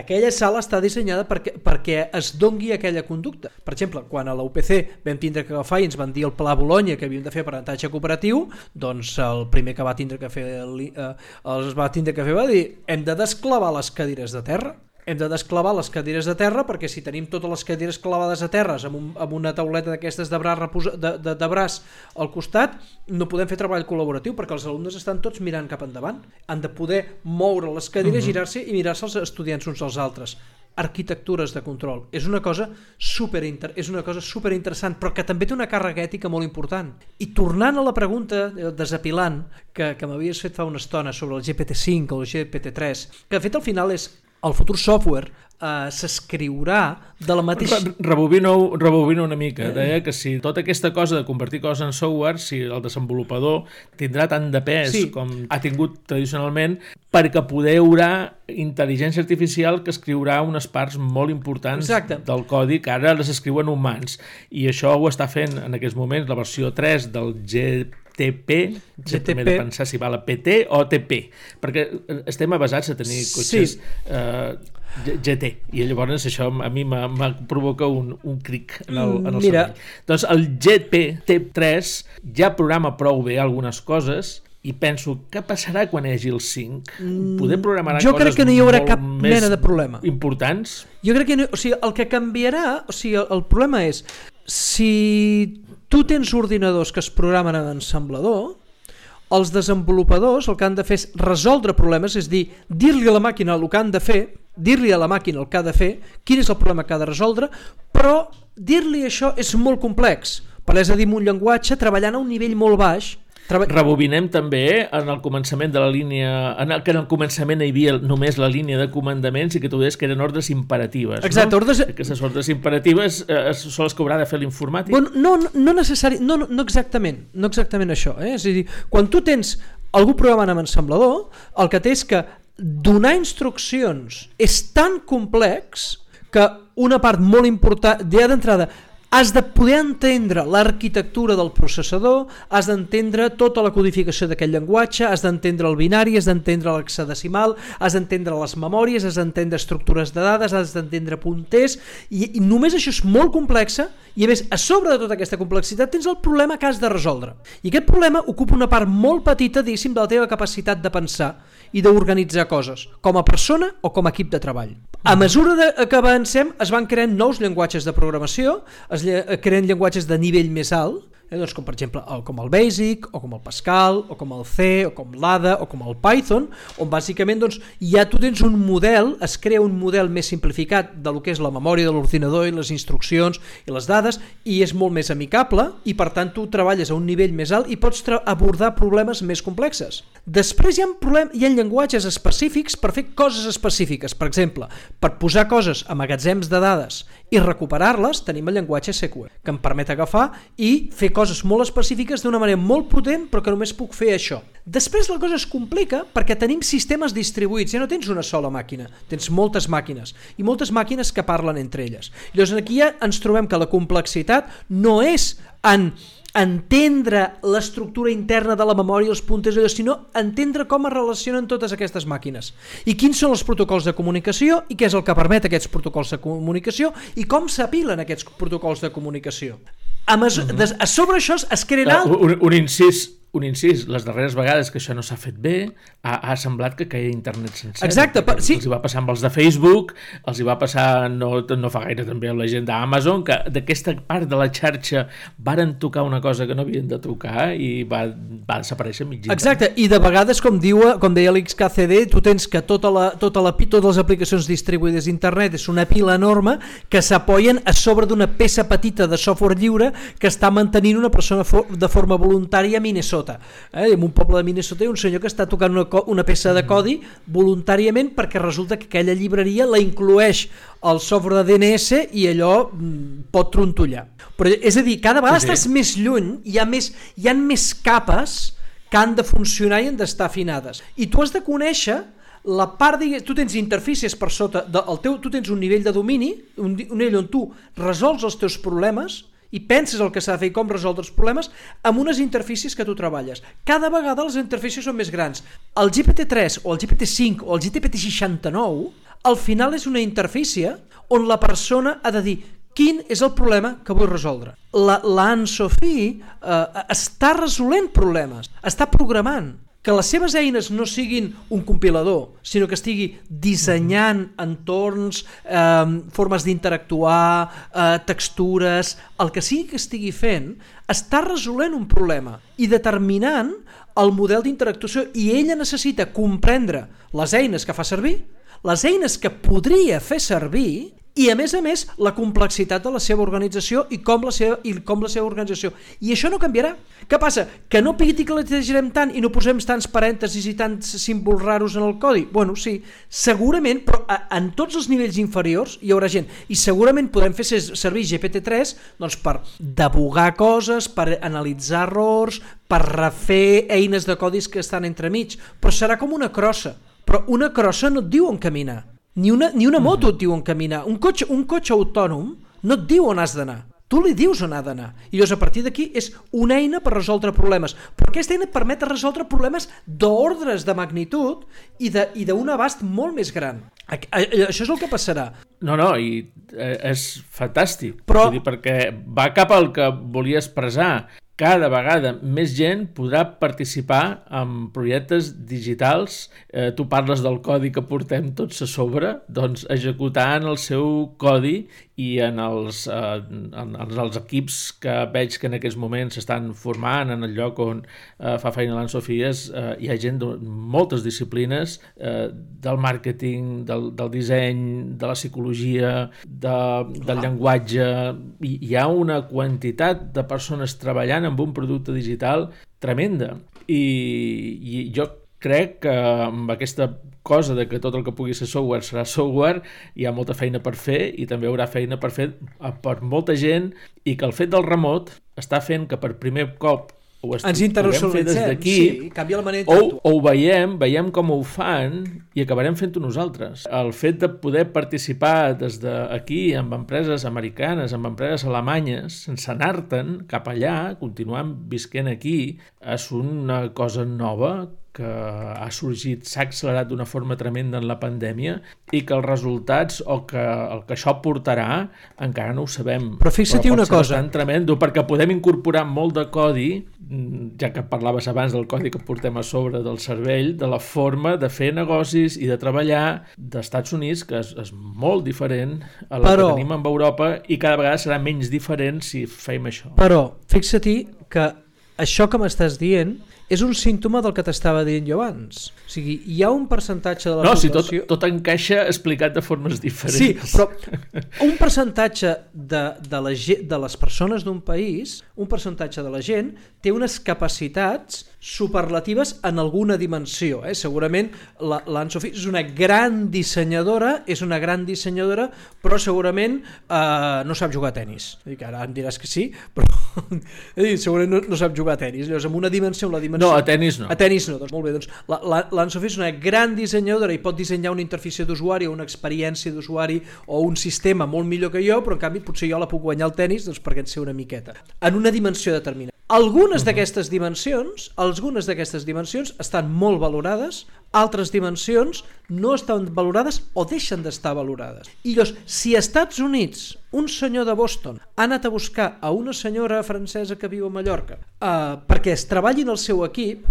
aquella sala està dissenyada perquè, perquè es dongui aquella conducta. Per exemple, quan a la UPC vam tindre que agafar i ens van dir el Pla Bologna que havíem de fer aprenentatge cooperatiu, doncs el primer que va tindre que fer eh, els va tindre que fer va dir hem de desclavar les cadires de terra hem de desclavar les cadires de terra perquè si tenim totes les cadires clavades a terres amb, un, amb una tauleta d'aquestes de, braç reposa, de, de, de braç al costat no podem fer treball col·laboratiu perquè els alumnes estan tots mirant cap endavant han de poder moure les cadires, uh -huh. girar-se i mirar-se els estudiants uns als altres arquitectures de control. És una cosa super és una cosa super interessant, però que també té una càrrega ètica molt important. I tornant a la pregunta eh, desapilant que, que m'havies fet fa una estona sobre el GPT-5 o el GPT-3, que de fet al final és el futur software eh, s'escriurà de la mateixa... Rebobino, rebobino una mica. Eh. Deia que si tota aquesta cosa de convertir coses en software, si el desenvolupador tindrà tant de pes sí. com ha tingut tradicionalment, perquè poder haurà intel·ligència artificial que escriurà unes parts molt importants Exacte. del codi que ara les escriuen humans. I això ho està fent en aquests moments la versió 3 del GTP, GTP. de pensar si val a PT o TP, perquè estem basats a tenir cotxes sí. eh, GT, i llavors això a mi me provoca un, un cric en el, en el Mira. cervell. Doncs el GP T3 ja programa prou bé algunes coses, i penso, què passarà quan hi hagi el 5? Mm, Poder programar jo crec que no hi haurà cap mena de problema. importants? Jo crec que no, o sigui, el que canviarà, o sigui, el, el problema és si tu tens ordinadors que es programen en ensamblador, els desenvolupadors el que han de fer és resoldre problemes, és dir, dir-li a la màquina el que han de fer, dir-li a la màquina el que ha de fer, quin és el problema que ha de resoldre, però dir-li això és molt complex, perquè és a dir, un llenguatge treballant a un nivell molt baix, Treba... Rebobinem també en el començament de la línia, en el, que en el començament hi havia només la línia de comandaments i que tu deies que eren ordres imperatives. Exacte, no? ordres... Aquestes ordres imperatives eh, són les que haurà de fer l'informàtic? Bueno, no, no, no necessari, no, no, exactament, no exactament això. Eh? És a dir, quan tu tens algú programant amb ensamblador, el que té és que donar instruccions és tan complex que una part molt important, ja d'entrada, has de poder entendre l'arquitectura del processador, has d'entendre tota la codificació d'aquest llenguatge, has d'entendre el binari, has d'entendre l'hexadecimal, has d'entendre les memòries, has d'entendre estructures de dades, has d'entendre punters, i, i només això és molt complexa, i a més, a sobre de tota aquesta complexitat tens el problema que has de resoldre. I aquest problema ocupa una part molt petita, diguéssim, de la teva capacitat de pensar i d'organitzar coses, com a persona o com a equip de treball. A mesura de, que avancem es van creant nous llenguatges de programació, es creen llenguatges de nivell més alt, eh, doncs com per exemple el, com el Basic, o com el Pascal, o com el C, o com l'ADA, o com el Python, on bàsicament doncs, ja tu tens un model, es crea un model més simplificat de lo que és la memòria de l'ordinador i les instruccions i les dades, i és molt més amicable, i per tant tu treballes a un nivell més alt i pots abordar problemes més complexes. Després hi ha, problem, hi ha llenguatges específics per fer coses específiques. Per exemple, per posar coses a magatzems de dades i recuperar-les, tenim el llenguatge SQL, que em permet agafar i fer coses molt específiques d'una manera molt potent, però que només puc fer això. Després la cosa es complica perquè tenim sistemes distribuïts, ja no tens una sola màquina, tens moltes màquines, i moltes màquines que parlen entre elles. Llavors aquí ja ens trobem que la complexitat no és en entendre l'estructura interna de la memòria, els punters, sinó entendre com es relacionen totes aquestes màquines i quins són els protocols de comunicació i què és el que permet aquests protocols de comunicació i com s'apilen aquests protocols de comunicació. A, uh -huh. a sobre això es creen... Uh, un, un incís un incís, les darreres vegades que això no s'ha fet bé, ha, ha semblat que caia internet sencer. Exacte, per, sí. Els hi va passar amb els de Facebook, els hi va passar no, no fa gaire també amb la gent d'Amazon, que d'aquesta part de la xarxa varen tocar una cosa que no havien de tocar i va, va desaparèixer mitjà. Exacte, i de vegades, com, diu, com deia l'XKCD, tu tens que tota la, tota la, totes les aplicacions distribuïdes d'internet és una pila enorme que s'apoyen a sobre d'una peça petita de software lliure que està mantenint una persona de forma voluntària a Minnesota Minnesota. Eh? En un poble de Minnesota hi ha un senyor que està tocant una, una peça de codi voluntàriament perquè resulta que aquella llibreria la inclueix el software de DNS i allò mm, pot trontollar. Però, és a dir, cada vegada sí, sí. estàs més lluny, hi ha més, hi ha més capes que han de funcionar i han d'estar afinades. I tu has de conèixer la part, de, tu tens interfícies per sota, de, el teu, tu tens un nivell de domini, un, un nivell on tu resols els teus problemes, i penses el que s'ha de fer i com resoldre els problemes amb unes interfícies que tu treballes. Cada vegada les interfícies són més grans. El GPT-3 o el GPT-5 o el GPT-69 al final és una interfície on la persona ha de dir quin és el problema que vull resoldre. La, la Anne-Sophie eh, està resolent problemes, està programant que les seves eines no siguin un compilador, sinó que estigui dissenyant entorns, eh, formes d'interactuar, eh, textures, el que sigui que estigui fent, està resolent un problema i determinant el model d'interactuació i ella necessita comprendre les eines que fa servir, les eines que podria fer servir i a més a més la complexitat de la seva organització i com la seva, i com la seva organització. I això no canviarà. Què passa? que no piticaletegem tant i no posem tants parèntesis i tants símbols raros en el codi? bueno, sí, segurament però en tots els nivells inferiors hi haurà gent. I segurament podem fer servir GPT-3 doncs, per debugar coses per analitzar errors per refer eines de codis que estan entremig. Però serà com una crossa. Però una crossa no et diu on caminar ni una, ni una moto mm. et diu on caminar. Un cotxe, un cotxe autònom no et diu on has d'anar. Tu li dius on ha d'anar. I llavors a partir d'aquí és una eina per resoldre problemes. Però aquesta eina et permet resoldre problemes d'ordres de magnitud i d'un abast molt més gran. Això és el que passarà. No, no, i eh, és fantàstic. Però... dir, perquè va cap al que volia expressar cada vegada més gent podrà participar en projectes digitals. Eh, tu parles del codi que portem tots a sobre, doncs executant el seu codi i en els, eh, en, en els equips que veig que en aquests moments s'estan formant en el lloc on eh, fa feina l'Anne Sofies, eh, hi ha gent de moltes disciplines eh, del màrqueting, del, del disseny, de la psicologia, de, del ah. llenguatge, i hi ha una quantitat de persones treballant amb un producte digital tremenda. I, i jo crec que amb aquesta cosa de que tot el que pugui ser software serà software, hi ha molta feina per fer i també hi haurà feina per fer per molta gent i que el fet del remot està fent que per primer cop ho Ens internacionalitzem, des d'aquí, sí, canvia la manera o, o ho veiem, veiem com ho fan i acabarem fent-ho nosaltres. El fet de poder participar des d'aquí amb empreses americanes, amb empreses alemanyes, sense anar-te'n cap allà, continuant visquent aquí, és una cosa nova que ha sorgit, s'ha accelerat d'una forma tremenda en la pandèmia i que els resultats o que el que això portarà encara no ho sabem. Però fixa't pot una ser cosa. bastant tremendo perquè podem incorporar molt de codi, ja que parlaves abans del codi que portem a sobre del cervell, de la forma de fer negocis i de treballar d'Estats Units, que és, és molt diferent a la Però- que tenim amb Europa i cada vegada serà menys diferent si fem això. Però fixa-t'hi que això que m'estàs dient és un símptoma del que t'estava dient jo abans. O sigui, hi ha un percentatge de la No, si tot, població... tot encaixa explicat de formes diferents. Sí, però un percentatge de, de, la, de les persones d'un país, un percentatge de la gent, té unes capacitats superlatives en alguna dimensió. Eh? Segurament la- l'Anne Sophie és una gran dissenyadora, és una gran dissenyadora, però segurament eh, no sap jugar a tennis. Dic, ara em diràs que sí, però [LAUGHS] segurament no, no sap jugar a tennis. Llavors, amb una dimensió, amb la dimensió... No, a tennis no. A tennis no, doncs molt bé. Doncs la- la- L'Anne Sophie és una gran dissenyadora i pot dissenyar una interfície d'usuari o una experiència d'usuari o un sistema molt millor que jo, però en canvi potser jo la puc guanyar al tennis doncs, perquè en sé una miqueta. En una dimensió determinada. Algunes d'aquestes dimensions, algunes d'aquestes dimensions estan molt valorades, altres dimensions no estan valorades o deixen d'estar valorades. I llavors, si als Estats Units un senyor de Boston ha anat a buscar a una senyora francesa que viu a Mallorca eh, perquè es treballi en el seu equip,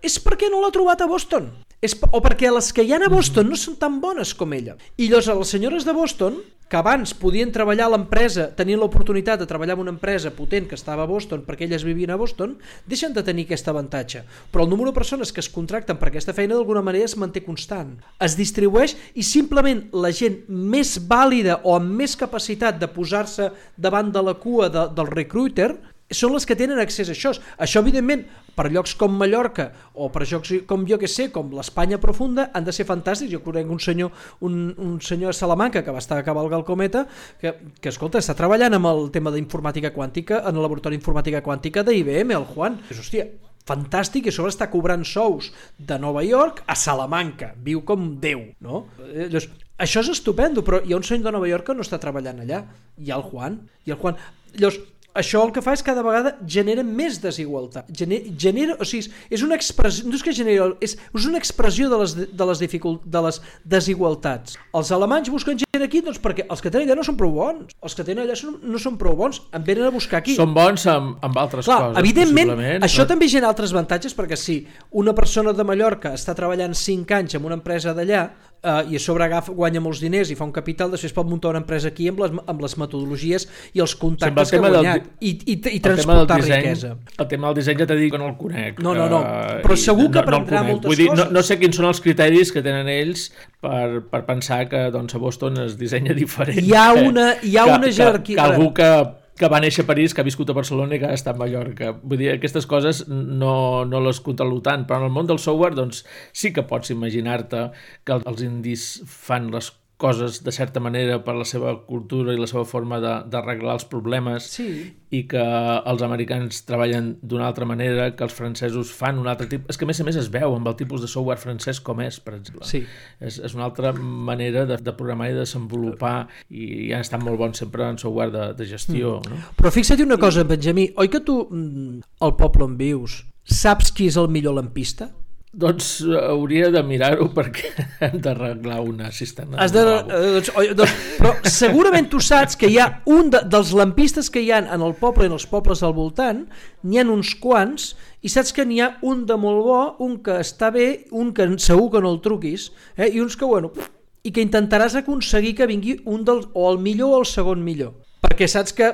és perquè no l'ha trobat a Boston. És, o perquè les que hi ha a Boston no són tan bones com ella. I llavors les senyores de Boston, que abans podien treballar a l'empresa, tenien l'oportunitat de treballar en una empresa potent que estava a Boston perquè elles vivien a Boston, deixen de tenir aquest avantatge. Però el número de persones que es contracten per aquesta feina d'alguna manera es manté constant. Es distribueix i simplement la gent més vàlida o amb més capacitat de posar-se davant de la cua de, del recruiter són les que tenen accés a això. Això, evidentment, per llocs com Mallorca o per llocs com jo que sé, com l'Espanya profunda, han de ser fantàstics. Jo conec un senyor, un, un senyor a Salamanca que va estar a cavalgar el cometa, que, que escolta, està treballant amb el tema d'informàtica quàntica en el laboratori d'informàtica quàntica d'IBM, el Juan. Dius, hòstia, fantàstic i sobre està cobrant sous de Nova York a Salamanca, viu com Déu, no? Eh, Llavors, això és estupendo, però hi ha un senyor de Nova York que no està treballant allà, hi ha el Juan, i el Juan... Llavors, això el que fa és cada vegada genera més desigualtat. Genera, genera o sigui, és una expressió, no és que genera, és, és una expressió de les, de les, dificult, de les desigualtats. Els alemanys busquen gent aquí doncs perquè els que tenen allà no són prou bons. Els que tenen allà són, no són prou bons, en venen a buscar aquí. Són bons amb, amb altres Clar, coses, evidentment, això però- també genera altres avantatges perquè si una persona de Mallorca està treballant 5 anys en una empresa d'allà eh, i a sobre agafa, guanya molts diners i fa un capital, després pot muntar una empresa aquí amb les, amb les metodologies i els contactes que ha del guanyat di- i, i, i el del transportar disseny, riquesa. El tema del disseny ja t'he dit que no el conec. No, no, no, eh, però i segur que no, no el aprendrà conec. moltes Vull dir, coses. No, no sé quins són els criteris que tenen ells per, per pensar que doncs, a Boston es dissenya [LAUGHS] diferent. Hi ha una- hi ha que, una jerarquia- Que, que algú que, que va néixer a París, que ha viscut a Barcelona i que ha estat a Mallorca. Vull dir, aquestes coses no, no les controlo tant, però en el món del software doncs, sí que pots imaginar-te que el- els indis fan les coses de certa manera per la seva cultura i la seva forma de- d'arreglar els problemes Sí. i que els americans treballen d'una altra manera, que els francesos fan un altre tipus... És que a més a més es veu amb el tipus de software francès com és, per exemple. Sí. És, és una altra manera de, de programar i desenvolupar i han estat molt bons sempre en software de, de gestió. Mm. No? Però fixa't una cosa, Benjamí, oi que tu, mm, al poble on vius, saps qui és el millor lampista? Doncs eh, hauria de mirar-ho perquè [LAUGHS] hem d'arreglar una cisterna. Has de, eh, doncs, doncs, però segurament tu saps que hi ha un de, dels lampistes que hi ha en el poble i en els pobles al voltant, n'hi ha uns quants, i saps que n'hi ha un de molt bo, un que està bé, un que segur que no el truquis, eh? i uns que, bueno, i que intentaràs aconseguir que vingui un dels, o el millor o el segon millor perquè saps que,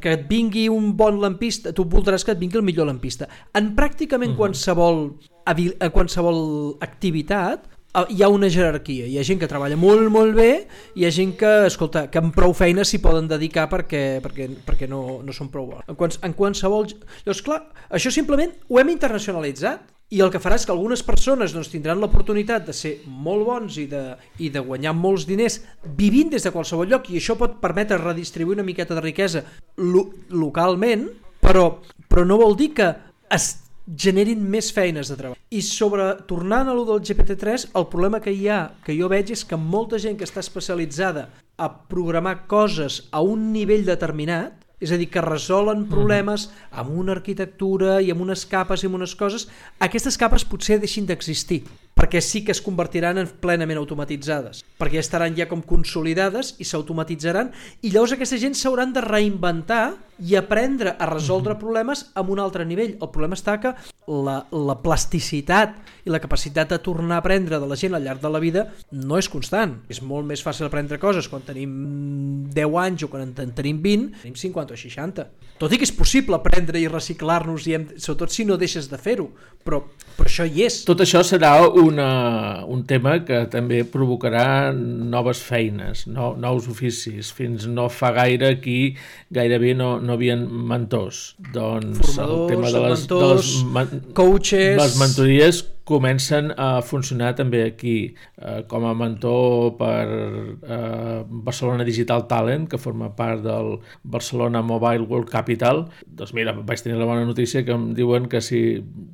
que et vingui un bon lampista, tu voldràs que et vingui el millor lampista. En pràcticament qualsevol, habil- a qualsevol activitat eh, hi ha una jerarquia. Hi ha gent que treballa molt, molt bé, hi ha gent que, escolta, que amb prou feina s'hi poden dedicar perquè, perquè, perquè no, no són prou bons. En, quals, en qualsevol... Llavors, clar, això simplement ho hem internacionalitzat i el que farà és que algunes persones doncs, tindran l'oportunitat de ser molt bons i de, i de guanyar molts diners vivint des de qualsevol lloc i això pot permetre redistribuir una miqueta de riquesa lo, localment, però, però no vol dir que es generin més feines de treball. I sobre, tornant a lo del GPT-3, el problema que hi ha, que jo veig, és que molta gent que està especialitzada a programar coses a un nivell determinat, és a dir, que resolen problemes amb una arquitectura i amb unes capes i amb unes coses, aquestes capes potser deixin d'existir, perquè sí que es convertiran en plenament automatitzades, perquè estaran ja com consolidades i s'automatitzaran, i llavors aquesta gent s'hauran de reinventar i aprendre a resoldre problemes amb un altre nivell. El problema està que la, la plasticitat i la capacitat de tornar a aprendre de la gent al llarg de la vida no és constant. És molt més fàcil aprendre coses quan tenim 10 anys o quan en tenim 20, tenim 50 o 60. Tot i que és possible aprendre i reciclar-nos, i hem, sobretot si no deixes de fer-ho, però, però això hi és. Tot això serà una, un tema que també provocarà noves feines, no, nous oficis. Fins no fa gaire aquí gairebé no, no havien mentors. Doncs Formadors, el tema de les, mentors, de les, coaches... les mentories comencen a funcionar també aquí eh, com a mentor per eh, Barcelona Digital Talent que forma part del Barcelona Mobile World Capital. Doncs mira, vaig tenir la bona notícia que em diuen que si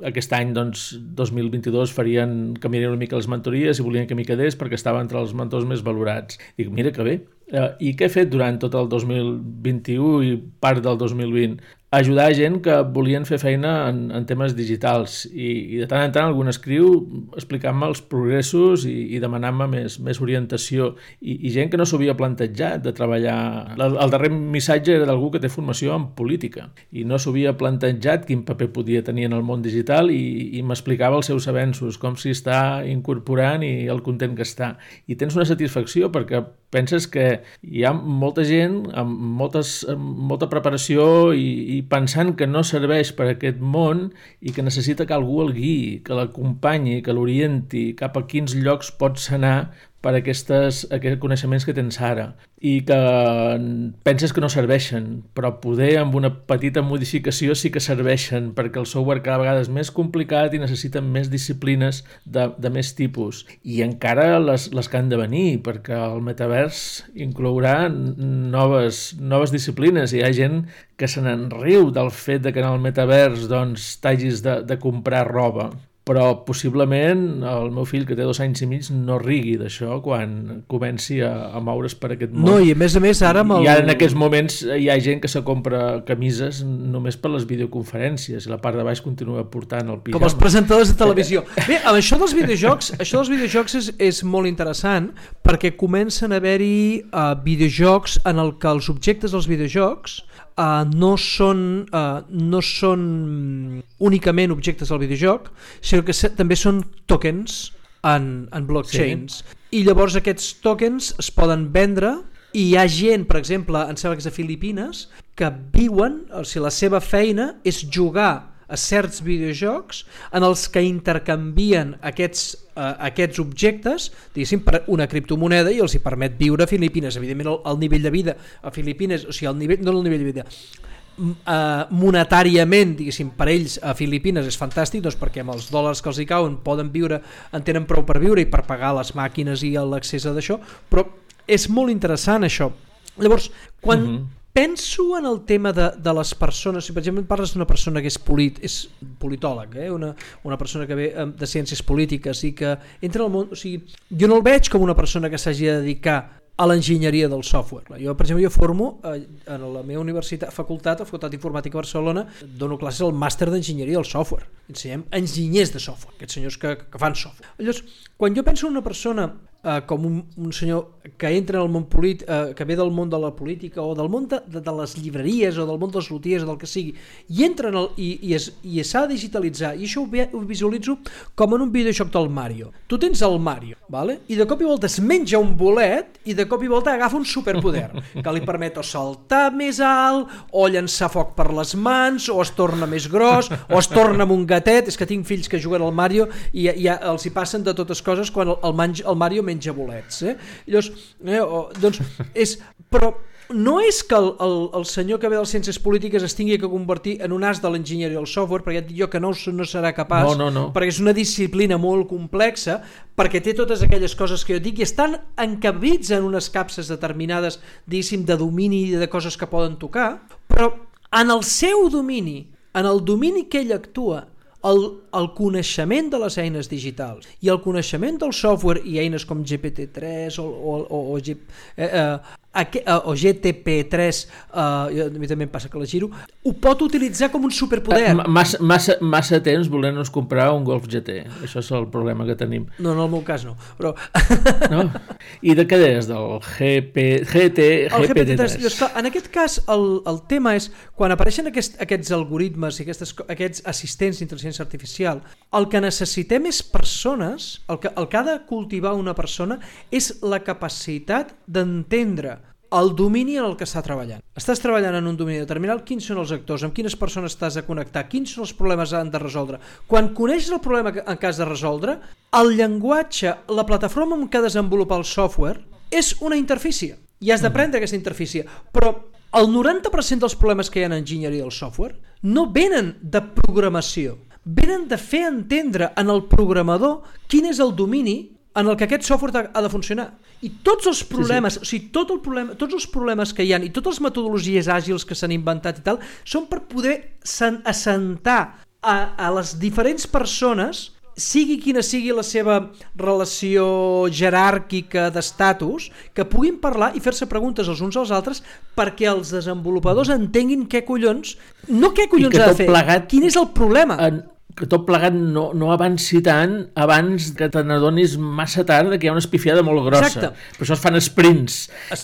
aquest any doncs 2022 farien canviarien una mica les mentories i volien que m'hi quedés perquè estava entre els mentors més valorats. Dic mira que bé. Eh, i què he fet durant tot el 2021 i part del 2020 ajudar gent que volien fer feina en, en temes digitals. I, i de tant en tant algú escriu explicant-me els progressos i, i demanant-me més, més orientació. I, i gent que no s'havia plantejat de treballar. El, el darrer missatge era d'algú que té formació en política. I no s'havia plantejat quin paper podia tenir en el món digital i, i m'explicava els seus avenços, com s'hi està incorporant i el content que està. I tens una satisfacció perquè penses que hi ha molta gent amb, moltes, amb molta preparació i, i pensant que no serveix per a aquest món i que necessita que algú el guiï, que l'acompanyi, que l'orienti cap a quins llocs pots anar per aquestes, aquests coneixements que tens ara i que penses que no serveixen, però poder amb una petita modificació sí que serveixen perquè el software cada vegada és més complicat i necessita més disciplines de, de més tipus. I encara les, les que han de venir, perquè el metavers inclourà noves, noves disciplines. Hi ha gent que se n'enriu del fet de que en el metavers doncs, t'hagis de, de comprar roba però possiblement el meu fill que té dos anys i mig no rigui d'això quan comenci a, a moure's per aquest món. No, i a més a més ara amb el... I ara en aquests moments hi ha gent que se compra camises només per les videoconferències i la part de baix continua portant el pijama. Com els presentadors de televisió. Bé, amb això dels videojocs, [LAUGHS] això dels videojocs és, és molt interessant perquè comencen a haver-hi uh, videojocs en el que els objectes dels videojocs uh, no són, uh, no són únicament objectes del videojoc, sinó que també són tokens en, en blockchains. Sí. I llavors aquests tokens es poden vendre i hi ha gent, per exemple, em sembla que és de Filipines, que viuen, o sigui, la seva feina és jugar a certs videojocs en els que intercanvien aquests, uh, aquests objectes diguéssim, per una criptomoneda i els hi permet viure a Filipines. Evidentment el, el nivell de vida a Filipines, o sigui, el nivell, no el nivell de vida, uh, monetàriament, diguéssim, per ells a Filipines és fantàstic, doncs perquè amb els dòlars que els hi cauen poden viure, en tenen prou per viure i per pagar les màquines i l'accés a d'això, però és molt interessant això. Llavors, quan, uh -huh penso en el tema de, de les persones, si per exemple parles d'una persona que és, polit, és politòleg, eh? una, una persona que ve de ciències polítiques i que entra al món, o sigui, jo no el veig com una persona que s'hagi de dedicar a l'enginyeria del software. Jo, per exemple, jo formo eh, en la meva universitat, facultat, a Facultat d'Informàtica Barcelona, dono classes al màster d'enginyeria del software. Ensenyem enginyers de software, aquests senyors que, que fan software. Llavors, quan jo penso en una persona eh, com un, un senyor que entra en el món polític, eh, que ve del món de la política o del món de, de, de les llibreries o del món dels lotiers o del que sigui, i entra en el, i, i, es, i s'ha de digitalitzar, i això ho, ve, ho visualitzo com en un videojoc del Mario. Tu tens el Mario, vale? i de cop i volta es menja un bolet i de cop i volta agafa un superpoder [LAUGHS] que li permet o saltar més alt, o llançar foc per les mans, o es torna més gros, o es torna amb un gatet, és que tinc fills que juguen al Mario i, i els hi passen de totes coses quan el, el, el Mario menja bolets. Eh? Llavors, eh, o, doncs, és, però no és que el, el, el senyor que ve de les ciències polítiques es tingui que convertir en un as de l'enginyeria del software, perquè ja et dic jo que no, no serà capaç, no, no, no. perquè és una disciplina molt complexa, perquè té totes aquelles coses que jo dic i estan encabits en unes capses determinades, diguéssim, de domini i de coses que poden tocar, però en el seu domini en el domini que ell actua, el, el coneixement de les eines digitals i el coneixement del software i eines com GPT-3 o, o, o, o, eh, eh, o GTP3, eh, a mi també em passa que la giro, ho pot utilitzar com un superpoder. Eh, massa, massa, massa temps volent-nos comprar un Golf GT. Això és el problema que tenim. No, en el meu cas no. Però... [LAUGHS] No? I de què és? Del GP, GT, el GPT3? GPT en aquest cas, el, el tema és, quan apareixen aquest, aquests algoritmes i aquestes, aquests assistents d'intel·ligència artificial, el que necessitem és persones, el que, el que ha de cultivar una persona és la capacitat d'entendre el domini en el que està treballant. Estàs treballant en un domini determinat, quins són els actors, amb quines persones estàs a connectar, quins són els problemes que han de resoldre. Quan coneixes el problema en cas de resoldre, el llenguatge, la plataforma en què desenvolupar el software, és una interfície. I has d'aprendre aquesta interfície. Però el 90% dels problemes que hi ha en enginyeria del software no venen de programació, venen de fer entendre en el programador quin és el domini en el que aquest software ha de funcionar. I tots els problemes, sí, sí. o sigui, tot el problema, tots els problemes que hi han i totes les metodologies àgils que s'han inventat i tal, són per poder assentar a, a les diferents persones sigui quina sigui la seva relació jeràrquica d'estatus, que puguin parlar i fer-se preguntes els uns als altres perquè els desenvolupadors entenguin què collons, no què collons ha de fer, plegat, quin és el problema. En, que tot plegat no, no avanci tant abans que te n'adonis massa tard que hi ha una espifiada molt grossa. Exacte. Per això es fan sprints.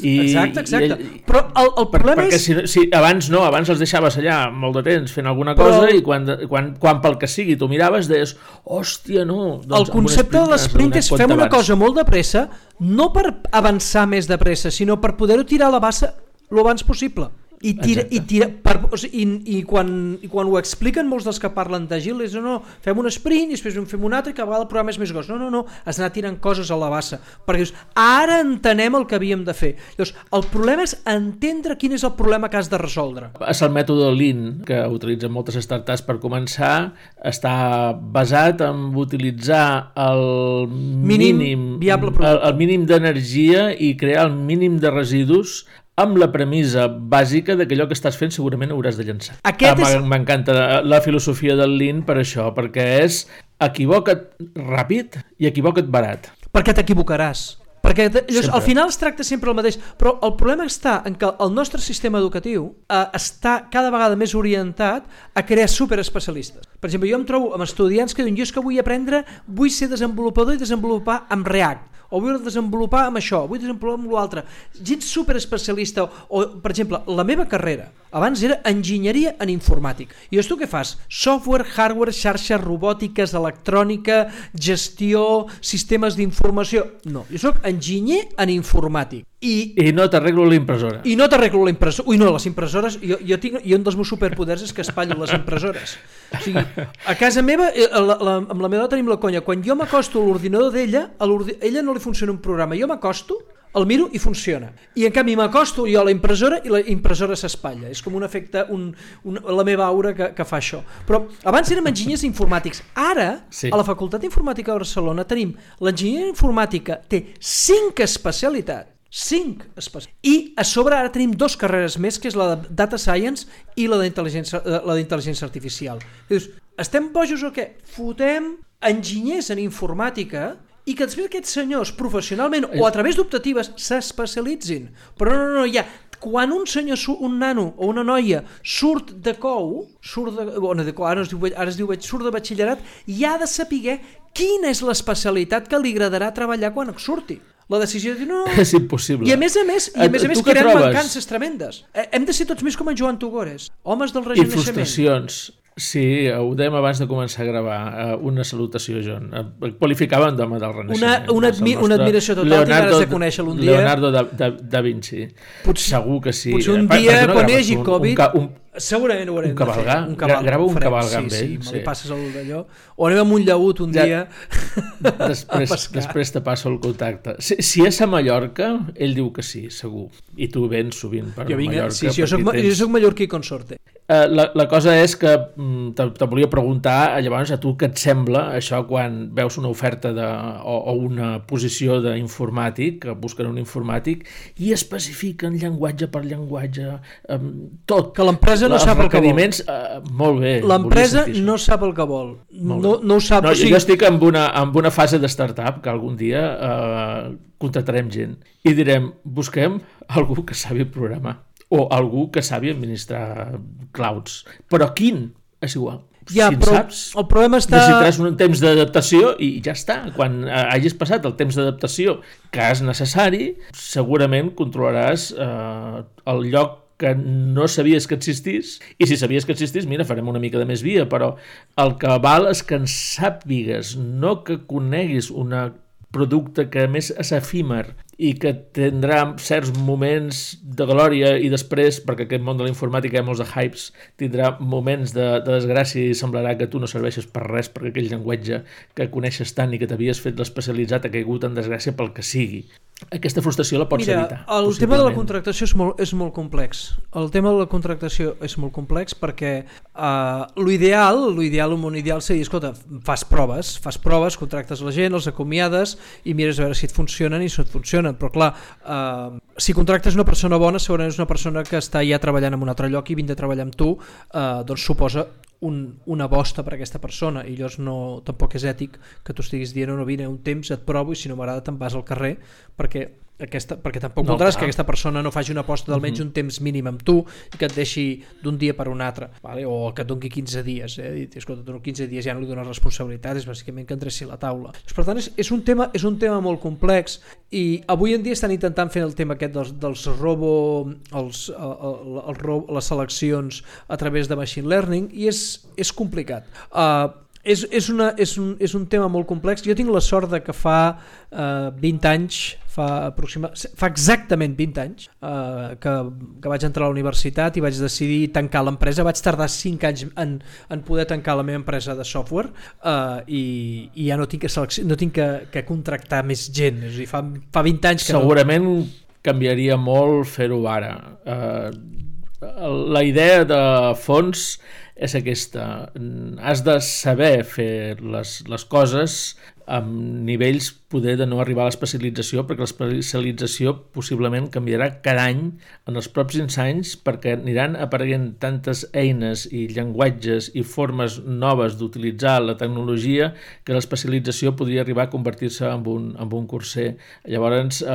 I, exacte, exacte. I, Però el, el problema per, és... Perquè si, si abans no, abans els deixaves allà molt de temps fent alguna cosa Però... i quan, quan, quan pel que sigui tu miraves deies, hòstia, no. Doncs el concepte de l'esprint és fem una abans. cosa molt de pressa, no per avançar més de pressa, sinó per poder-ho tirar a la bassa lo abans possible. I, tira, i, tira, per, o sigui, i, i, quan, i quan ho expliquen molts dels que parlen d'agil és no, no, fem un sprint i després en fem un altre i cada vegada el programa és més gros. No, no, no, has d'anar tirant coses a la bassa. Perquè dius, ara entenem el que havíem de fer. Llavors, el problema és entendre quin és el problema que has de resoldre. És el mètode Lean que utilitzen moltes startups per començar. Està basat en utilitzar el mínim, mínim viable el, el mínim d'energia i crear el mínim de residus amb la premissa bàsica de que allò que estàs fent segurament hauràs de llançar. Aquest ah, és... M'encanta la filosofia del Lean per això, perquè és equivoca't ràpid i equivoca't barat. Perquè t'equivocaràs. Perquè llavors, al final es tracta sempre el mateix, però el problema està en que el nostre sistema educatiu eh, està cada vegada més orientat a crear superespecialistes. Per exemple, jo em trobo amb estudiants que diuen jo és que vull aprendre, vull ser desenvolupador i desenvolupar amb React o vull desenvolupar amb això, vull desenvolupar amb l'altre. Gent super especialista, o, per exemple, la meva carrera, abans era enginyeria en informàtic. I llavors tu què fas? Software, hardware, xarxes robòtiques, electrònica, gestió, sistemes d'informació... No, jo sóc enginyer en informàtic. I, I no t'arreglo la impressora. I no t'arreglo la impressora. Ui, no, les impressores... Jo, jo, tinc, jo un dels meus superpoders és que espatllo les impressores. O sigui, a casa meva, eh, la, la, amb la meva tenim la conya. Quan jo m'acosto a l'ordinador d'ella, a ella no li funciona un programa. Jo m'acosto, el miro i funciona. I en canvi m'acosto jo a la impressora i la impressora s'espatlla. És com un efecte, un, un, la meva aura que, que fa això. Però abans érem enginyers informàtics. Ara, sí. a la Facultat d'Informàtica de Barcelona, tenim l'enginyeria informàtica té cinc especialitats 5 especials. I a sobre ara tenim dos carreres més, que és la de Data Science i la d'intel·ligència eh, la d'intel·ligència artificial. I dius, estem bojos o què? Fotem enginyers en informàtica i que després aquests senyors professionalment o a través d'optatives s'especialitzin. Però no, no, no, ja quan un senyor, un nano o una noia surt de cou, surt de, bueno, de cou, ara es diu, ara es diu surt de batxillerat, i ha de saber quina és l'especialitat que li agradarà treballar quan surti la decisió de dir no... [LAUGHS] És impossible. I a més a més, i a més, a més creen mancances tremendes. Eh, hem de ser tots més com en Joan Tugores, homes del regeneixement. I frustracions. Sí, ho dèiem abans de començar a gravar. Uh, una salutació, John. Uh, qualificaven d'home del Renaixement. Una, una, admi una admiració total, Leonardo, de conèixer un dia. Leonardo da, da, da Vinci. Potser, Segur que sí. Potser un dia, quan hi hagi Covid... Un, un, Segurament ho haurem un cavalgar, de fer. Un cavalgar. Grava un cavalgar amb ell. Sí, sí, me passes el d'allò. O anem amb un llaut un ja, dia [LAUGHS] després, després te passo el contacte. Si, si és a Mallorca, ell diu que sí, segur. I tu vens sovint per jo vinc, Mallorca. Sí, sí, jo soc, tens... jo soc mallorquí consorte. Uh, la, la cosa és que mm, te, te volia preguntar, llavors, a tu què et sembla això quan veus una oferta de, o, o una posició d'informàtic, que busquen un informàtic, i especifiquen llenguatge per llenguatge, um, tot. Que l'empresa L'empresa no els sap el que vol. eh, molt bé. L'empresa no sap el que vol. No, no ho sap. No, o sigui, Jo estic en una, en una fase de startup que algun dia eh, contractarem gent i direm, busquem algú que sabi programar o algú que sabi administrar clouds. Però quin? És igual. Ja, si però saps, el problema està... necessitaràs un temps d'adaptació i ja està. Quan eh, hagis passat el temps d'adaptació que és necessari, segurament controlaràs eh, el lloc que no sabies que existís i si sabies que existís, mira, farem una mica de més via, però el que val és que en sàpigues, no que coneguis una producte que més és efímer i que tindrà certs moments de glòria i després, perquè aquest món de la informàtica hi ha molts de hypes, tindrà moments de, de desgràcia i semblarà que tu no serveixes per res perquè aquell llenguatge que coneixes tant i que t'havies fet l'especialitzat ha caigut en desgràcia pel que sigui. Aquesta frustració la pots Mira, evitar. el tema de la contractació és molt, és molt complex. El tema de la contractació és molt complex perquè uh, l'ideal, l'ideal, un món ideal seria, escolta, fas proves, fas proves, contractes la gent, els acomiades i mires a veure si et funcionen i si et funcionen. Però clar, uh, si contractes una persona bona, segurament és una persona que està ja treballant en un altre lloc i vindre a treballar amb tu, uh, doncs suposa un, una bosta per a aquesta persona i llavors no, tampoc és ètic que tu estiguis dient no, vine un temps, et provo i si no m'agrada te'n vas al carrer perquè aquesta, perquè tampoc No, voldràs clar. que aquesta persona no faci una aposta d'almenys Mhm. un temps mínim amb tu i que et deixi d'un dia per un altre vale? o que et doni 15 dies eh? I, escolta, dono 15 dies ja no li dones responsabilitat és bàsicament que endreci la taula per tant és, és, un tema, és un tema molt complex i avui en dia estan intentant fer el tema aquest dels, dels robo els, el, el, el, robo, les seleccions a través de machine learning i és, és complicat uh, és, és, una, és, un, és un tema molt complex. Jo tinc la sort de que fa eh, 20 anys, fa, aproxima, fa exactament 20 anys eh, que, que vaig entrar a la universitat i vaig decidir tancar l'empresa. Vaig tardar 5 anys en, en poder tancar la meva empresa de software eh, i, i ja no tinc que, no tinc que, que contractar més gent. És a dir, fa, fa 20 anys que no, Segurament canviaria molt fer-ho ara. Uh, la idea de fons és aquesta. Has de saber fer les, les coses amb nivells poder de no arribar a l'especialització perquè l'especialització possiblement canviarà cada any en els pròxims anys perquè aniran apareguent tantes eines i llenguatges i formes noves d'utilitzar la tecnologia que l'especialització podria arribar a convertir-se en un, en un curser. Llavors, eh,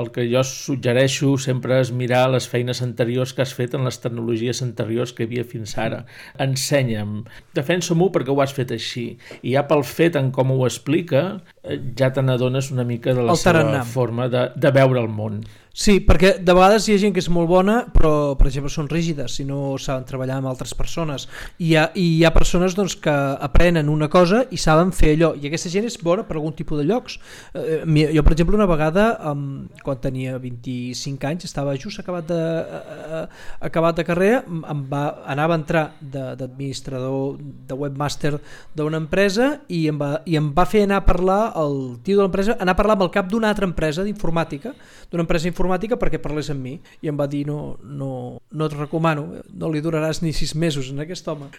el que jo suggereixo sempre és mirar les feines anteriors que has fet en les tecnologies anteriors que hi havia fins ara. Ensenya'm, defensa-m'ho perquè ho has fet així. I ja pel fet en com ho explica, ja te n'adones una mica de la El seva tarannà. forma de, de veure el món. Sí, perquè de vegades hi ha gent que és molt bona, però, per exemple, són rígides i no saben treballar amb altres persones. I hi ha, i hi ha persones doncs, que aprenen una cosa i saben fer allò, i aquesta gent és bona per algun tipus de llocs. Eh, mi- jo, per exemple, una vegada, um, quan tenia 25 anys, estava just acabat de, eh, acabat de carrera, em va, anava a entrar de- d'administrador, de, de webmaster d'una empresa i em, va, i em va fer anar a parlar, el tio de l'empresa, anar a parlar amb el cap d'una altra empresa d'informàtica, d'una empresa informàtica perquè parlés amb mi i em va dir no, no, no et recomano no li duraràs ni sis mesos en aquest home.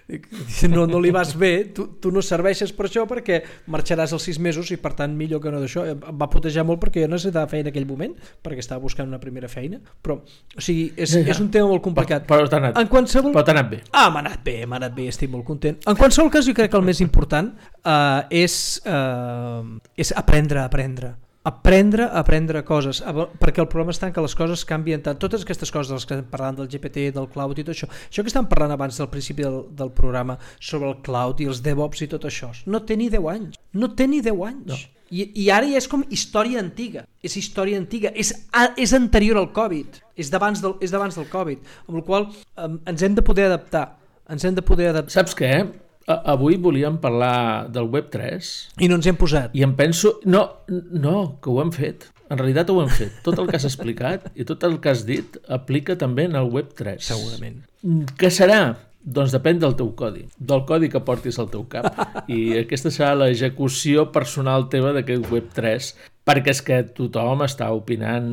No, no li vas bé tu, tu no serveixes per això perquè marxaràs als sis mesos i per tant millor que no d'això. Em va putejar molt perquè jo necessitava feina en aquell moment perquè estava buscant una primera feina però o sigui, és, és un tema molt complicat. Però t'ha anat, en qualsevol però anat bé. Ah, m'ha anat bé, m'ha anat bé, estic molt content. En qualsevol cas, jo crec que el més important uh, és, uh, és aprendre a aprendre aprendre a aprendre coses perquè el problema està en que les coses canvien tant. Totes aquestes coses de les que estem parlant del GPT, del cloud i tot això, això que estem parlant abans del principi del, del programa sobre el cloud i els DevOps i tot això, no té ni 10 anys. No té ni 10 anys. No. I, i ara ja és com història antiga. És història antiga, és, és anterior al Covid. És d'abans del, és d'abans del Covid. Amb la qual um, ens hem de poder adaptar. Ens hem de poder adaptar. Saps què? A- Avui volíem parlar del Web3 i no ens hem posat i em penso... No, no, que ho hem fet. En realitat ho hem fet. Tot el que has explicat i tot el que has dit aplica també en el Web3. segurament Què serà? Doncs depèn del teu codi, del codi que portis al teu cap. I aquesta serà l'execució personal teva d'aquest Web3 perquè és que tothom està opinant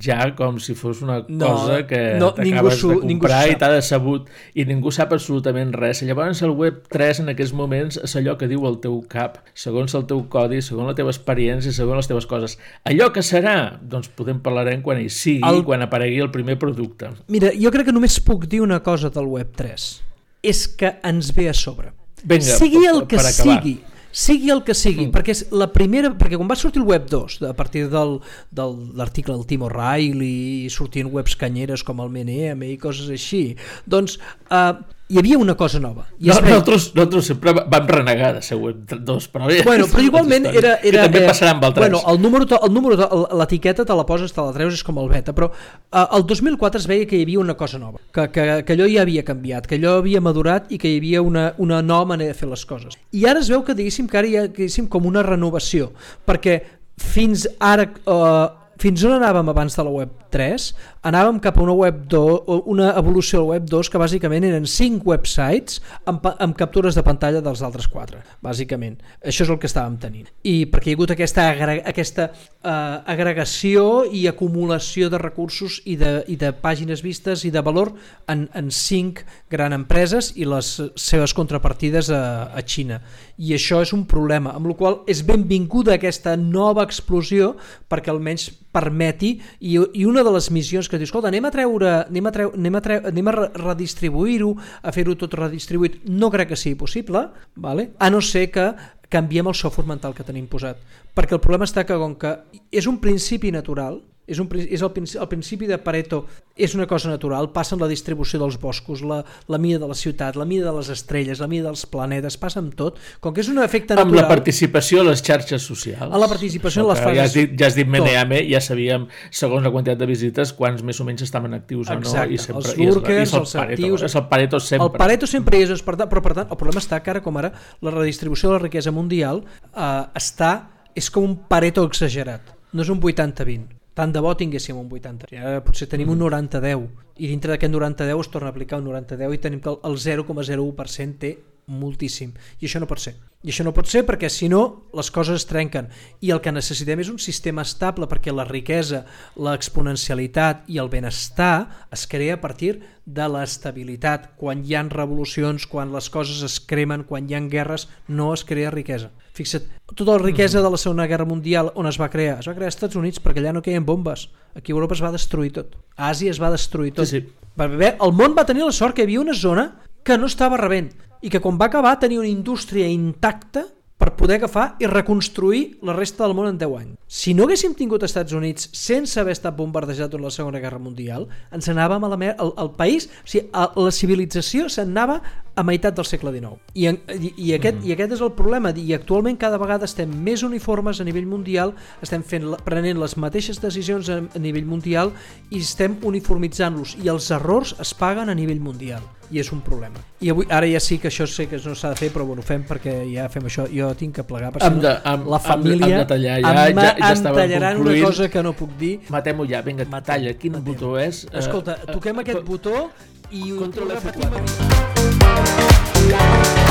ja com si fos una No, cosa que no, t'acabes de comprar i t'ha decebut i ningú sap absolutament res. Llavors el web 3 en aquests moments és allò que diu el teu cap, segons el teu codi, segons la teva experiència, segons les teves coses. Allò que serà, doncs podem parlarem quan hi sigui, El- quan aparegui el primer producte. Mira, jo crec que només puc dir una cosa del Web3. És que ens ve a sobre. Vinga, sigui el que per acabar. sigui, sigui el que sigui, mm. perquè és la primera, perquè quan va sortir el Web 2, a partir del, del l'article del Tim O'Reilly, i sortien webs canyeres com el MNM i coses així, doncs uh, hi havia una cosa nova. I No, es veia- nosaltres, nosaltres sempre vam renegar de ser web 2, però... ja Bueno, [LAUGHS] però igualment era... era que també eh, passarà amb 3. Bueno, el número, el número l'etiqueta te la poses, te la treus, és com el beta, però eh, el 2004 es veia que hi havia una cosa nova, que, que, que allò ja havia canviat, que allò havia madurat i que hi havia una, una nova manera de fer les coses. I ara es veu que, diguéssim, que ara hi ha diguéssim, com una renovació, perquè fins ara... Eh, fins on anàvem abans de la web 3? Anàvem cap a una web 2, o una evolució de la web 2 que bàsicament eren 5 websites amb, amb captures de pantalla dels altres 4, bàsicament. Això és el que estàvem tenint. I perquè hi ha hagut aquesta, aquesta uh, agregació i acumulació de recursos i de, i de pàgines vistes i de valor en, en 5 grans empreses i les seves contrapartides a, a Xina. I això és un problema, amb la qual és benvinguda aquesta nova explosió perquè almenys permeti i, i una de les missions que diu, escolta, anem a treure, anem a, treu, anem a, treu, anem a re- redistribuir-ho, a fer-ho tot redistribuït, no crec que sigui possible, vale? a no ser que canviem el software mental que tenim posat. Perquè el problema està que com que és un principi natural, és, un, és el, el principi de Pareto és una cosa natural, passa amb la distribució dels boscos, la, la mida de la ciutat, la mida de les estrelles, la mida dels planetes, passa amb tot, com que és un efecte amb la natural... participació a les xarxes socials. A la participació en les Que Ja has fases- dit, ja has dit tot. Meneame, ja sabíem, segons la quantitat de visites, quants més o menys estaven actius o no. Exacte, I sempre, els lurkers, el els Pareto, actius- És el Pareto sempre. El Pareto sempre és, per tant, però per tant, el problema està que ara com ara la redistribució de la riquesa mundial eh, està, és com un Pareto exagerat, no és un 80-20 tant de bo tinguéssim un 80 ara potser tenim un 90-10 i dintre d'aquest 90-10 es torna a aplicar un 90-10 i tenim que el- el 0,01% té moltíssim. I això no pot ser. I això no pot ser perquè si no les coses es trenquen. I el que necessitem és un sistema estable perquè la riquesa, l'exponencialitat i el benestar es crea a partir de l'estabilitat. Quan hi han revolucions, quan les coses es cremen, quan hi han guerres no es crea riquesa. Fixa't, tota la riquesa de la segona guerra mundial on es va crear? Es va crear als Estats Units perquè allà no queien bombes. Aquí a Europa es va destruir tot. A Àsia es va destruir tot. Sí, sí. el món va tenir la sort que hi havia una zona que no estava rebent i que quan va acabar tenia una indústria intacta per poder agafar i reconstruir la resta del món en 10 anys. Si no haguéssim tingut Estats Units sense haver estat bombardejat durant la Segona Guerra Mundial, ens anàvem a la mer... el, el país, o sigui, a, la civilització s'anava a meitat del segle XIX. I, i, i, aquest, mm. i aquest és el problema. I actualment cada vegada estem més uniformes a nivell mundial, estem fent, prenent les mateixes decisions a, a nivell mundial i estem uniformitzant-los. I els errors es paguen a nivell mundial. I és un problema. I avui, ara ja sí que això sé que no s'ha de fer, però bueno, fem perquè ja fem això. Jo tinc que plegar, perquè de, amb, la família amb, amb de ja, em, ja, ja em tallaran concluint. una cosa que no puc dir. Matem-ho ja, vinga, matalla. talla. Quin matem. botó és? Eh, Escolta, toquem uh, aquest uh, botó i... Control F4. Música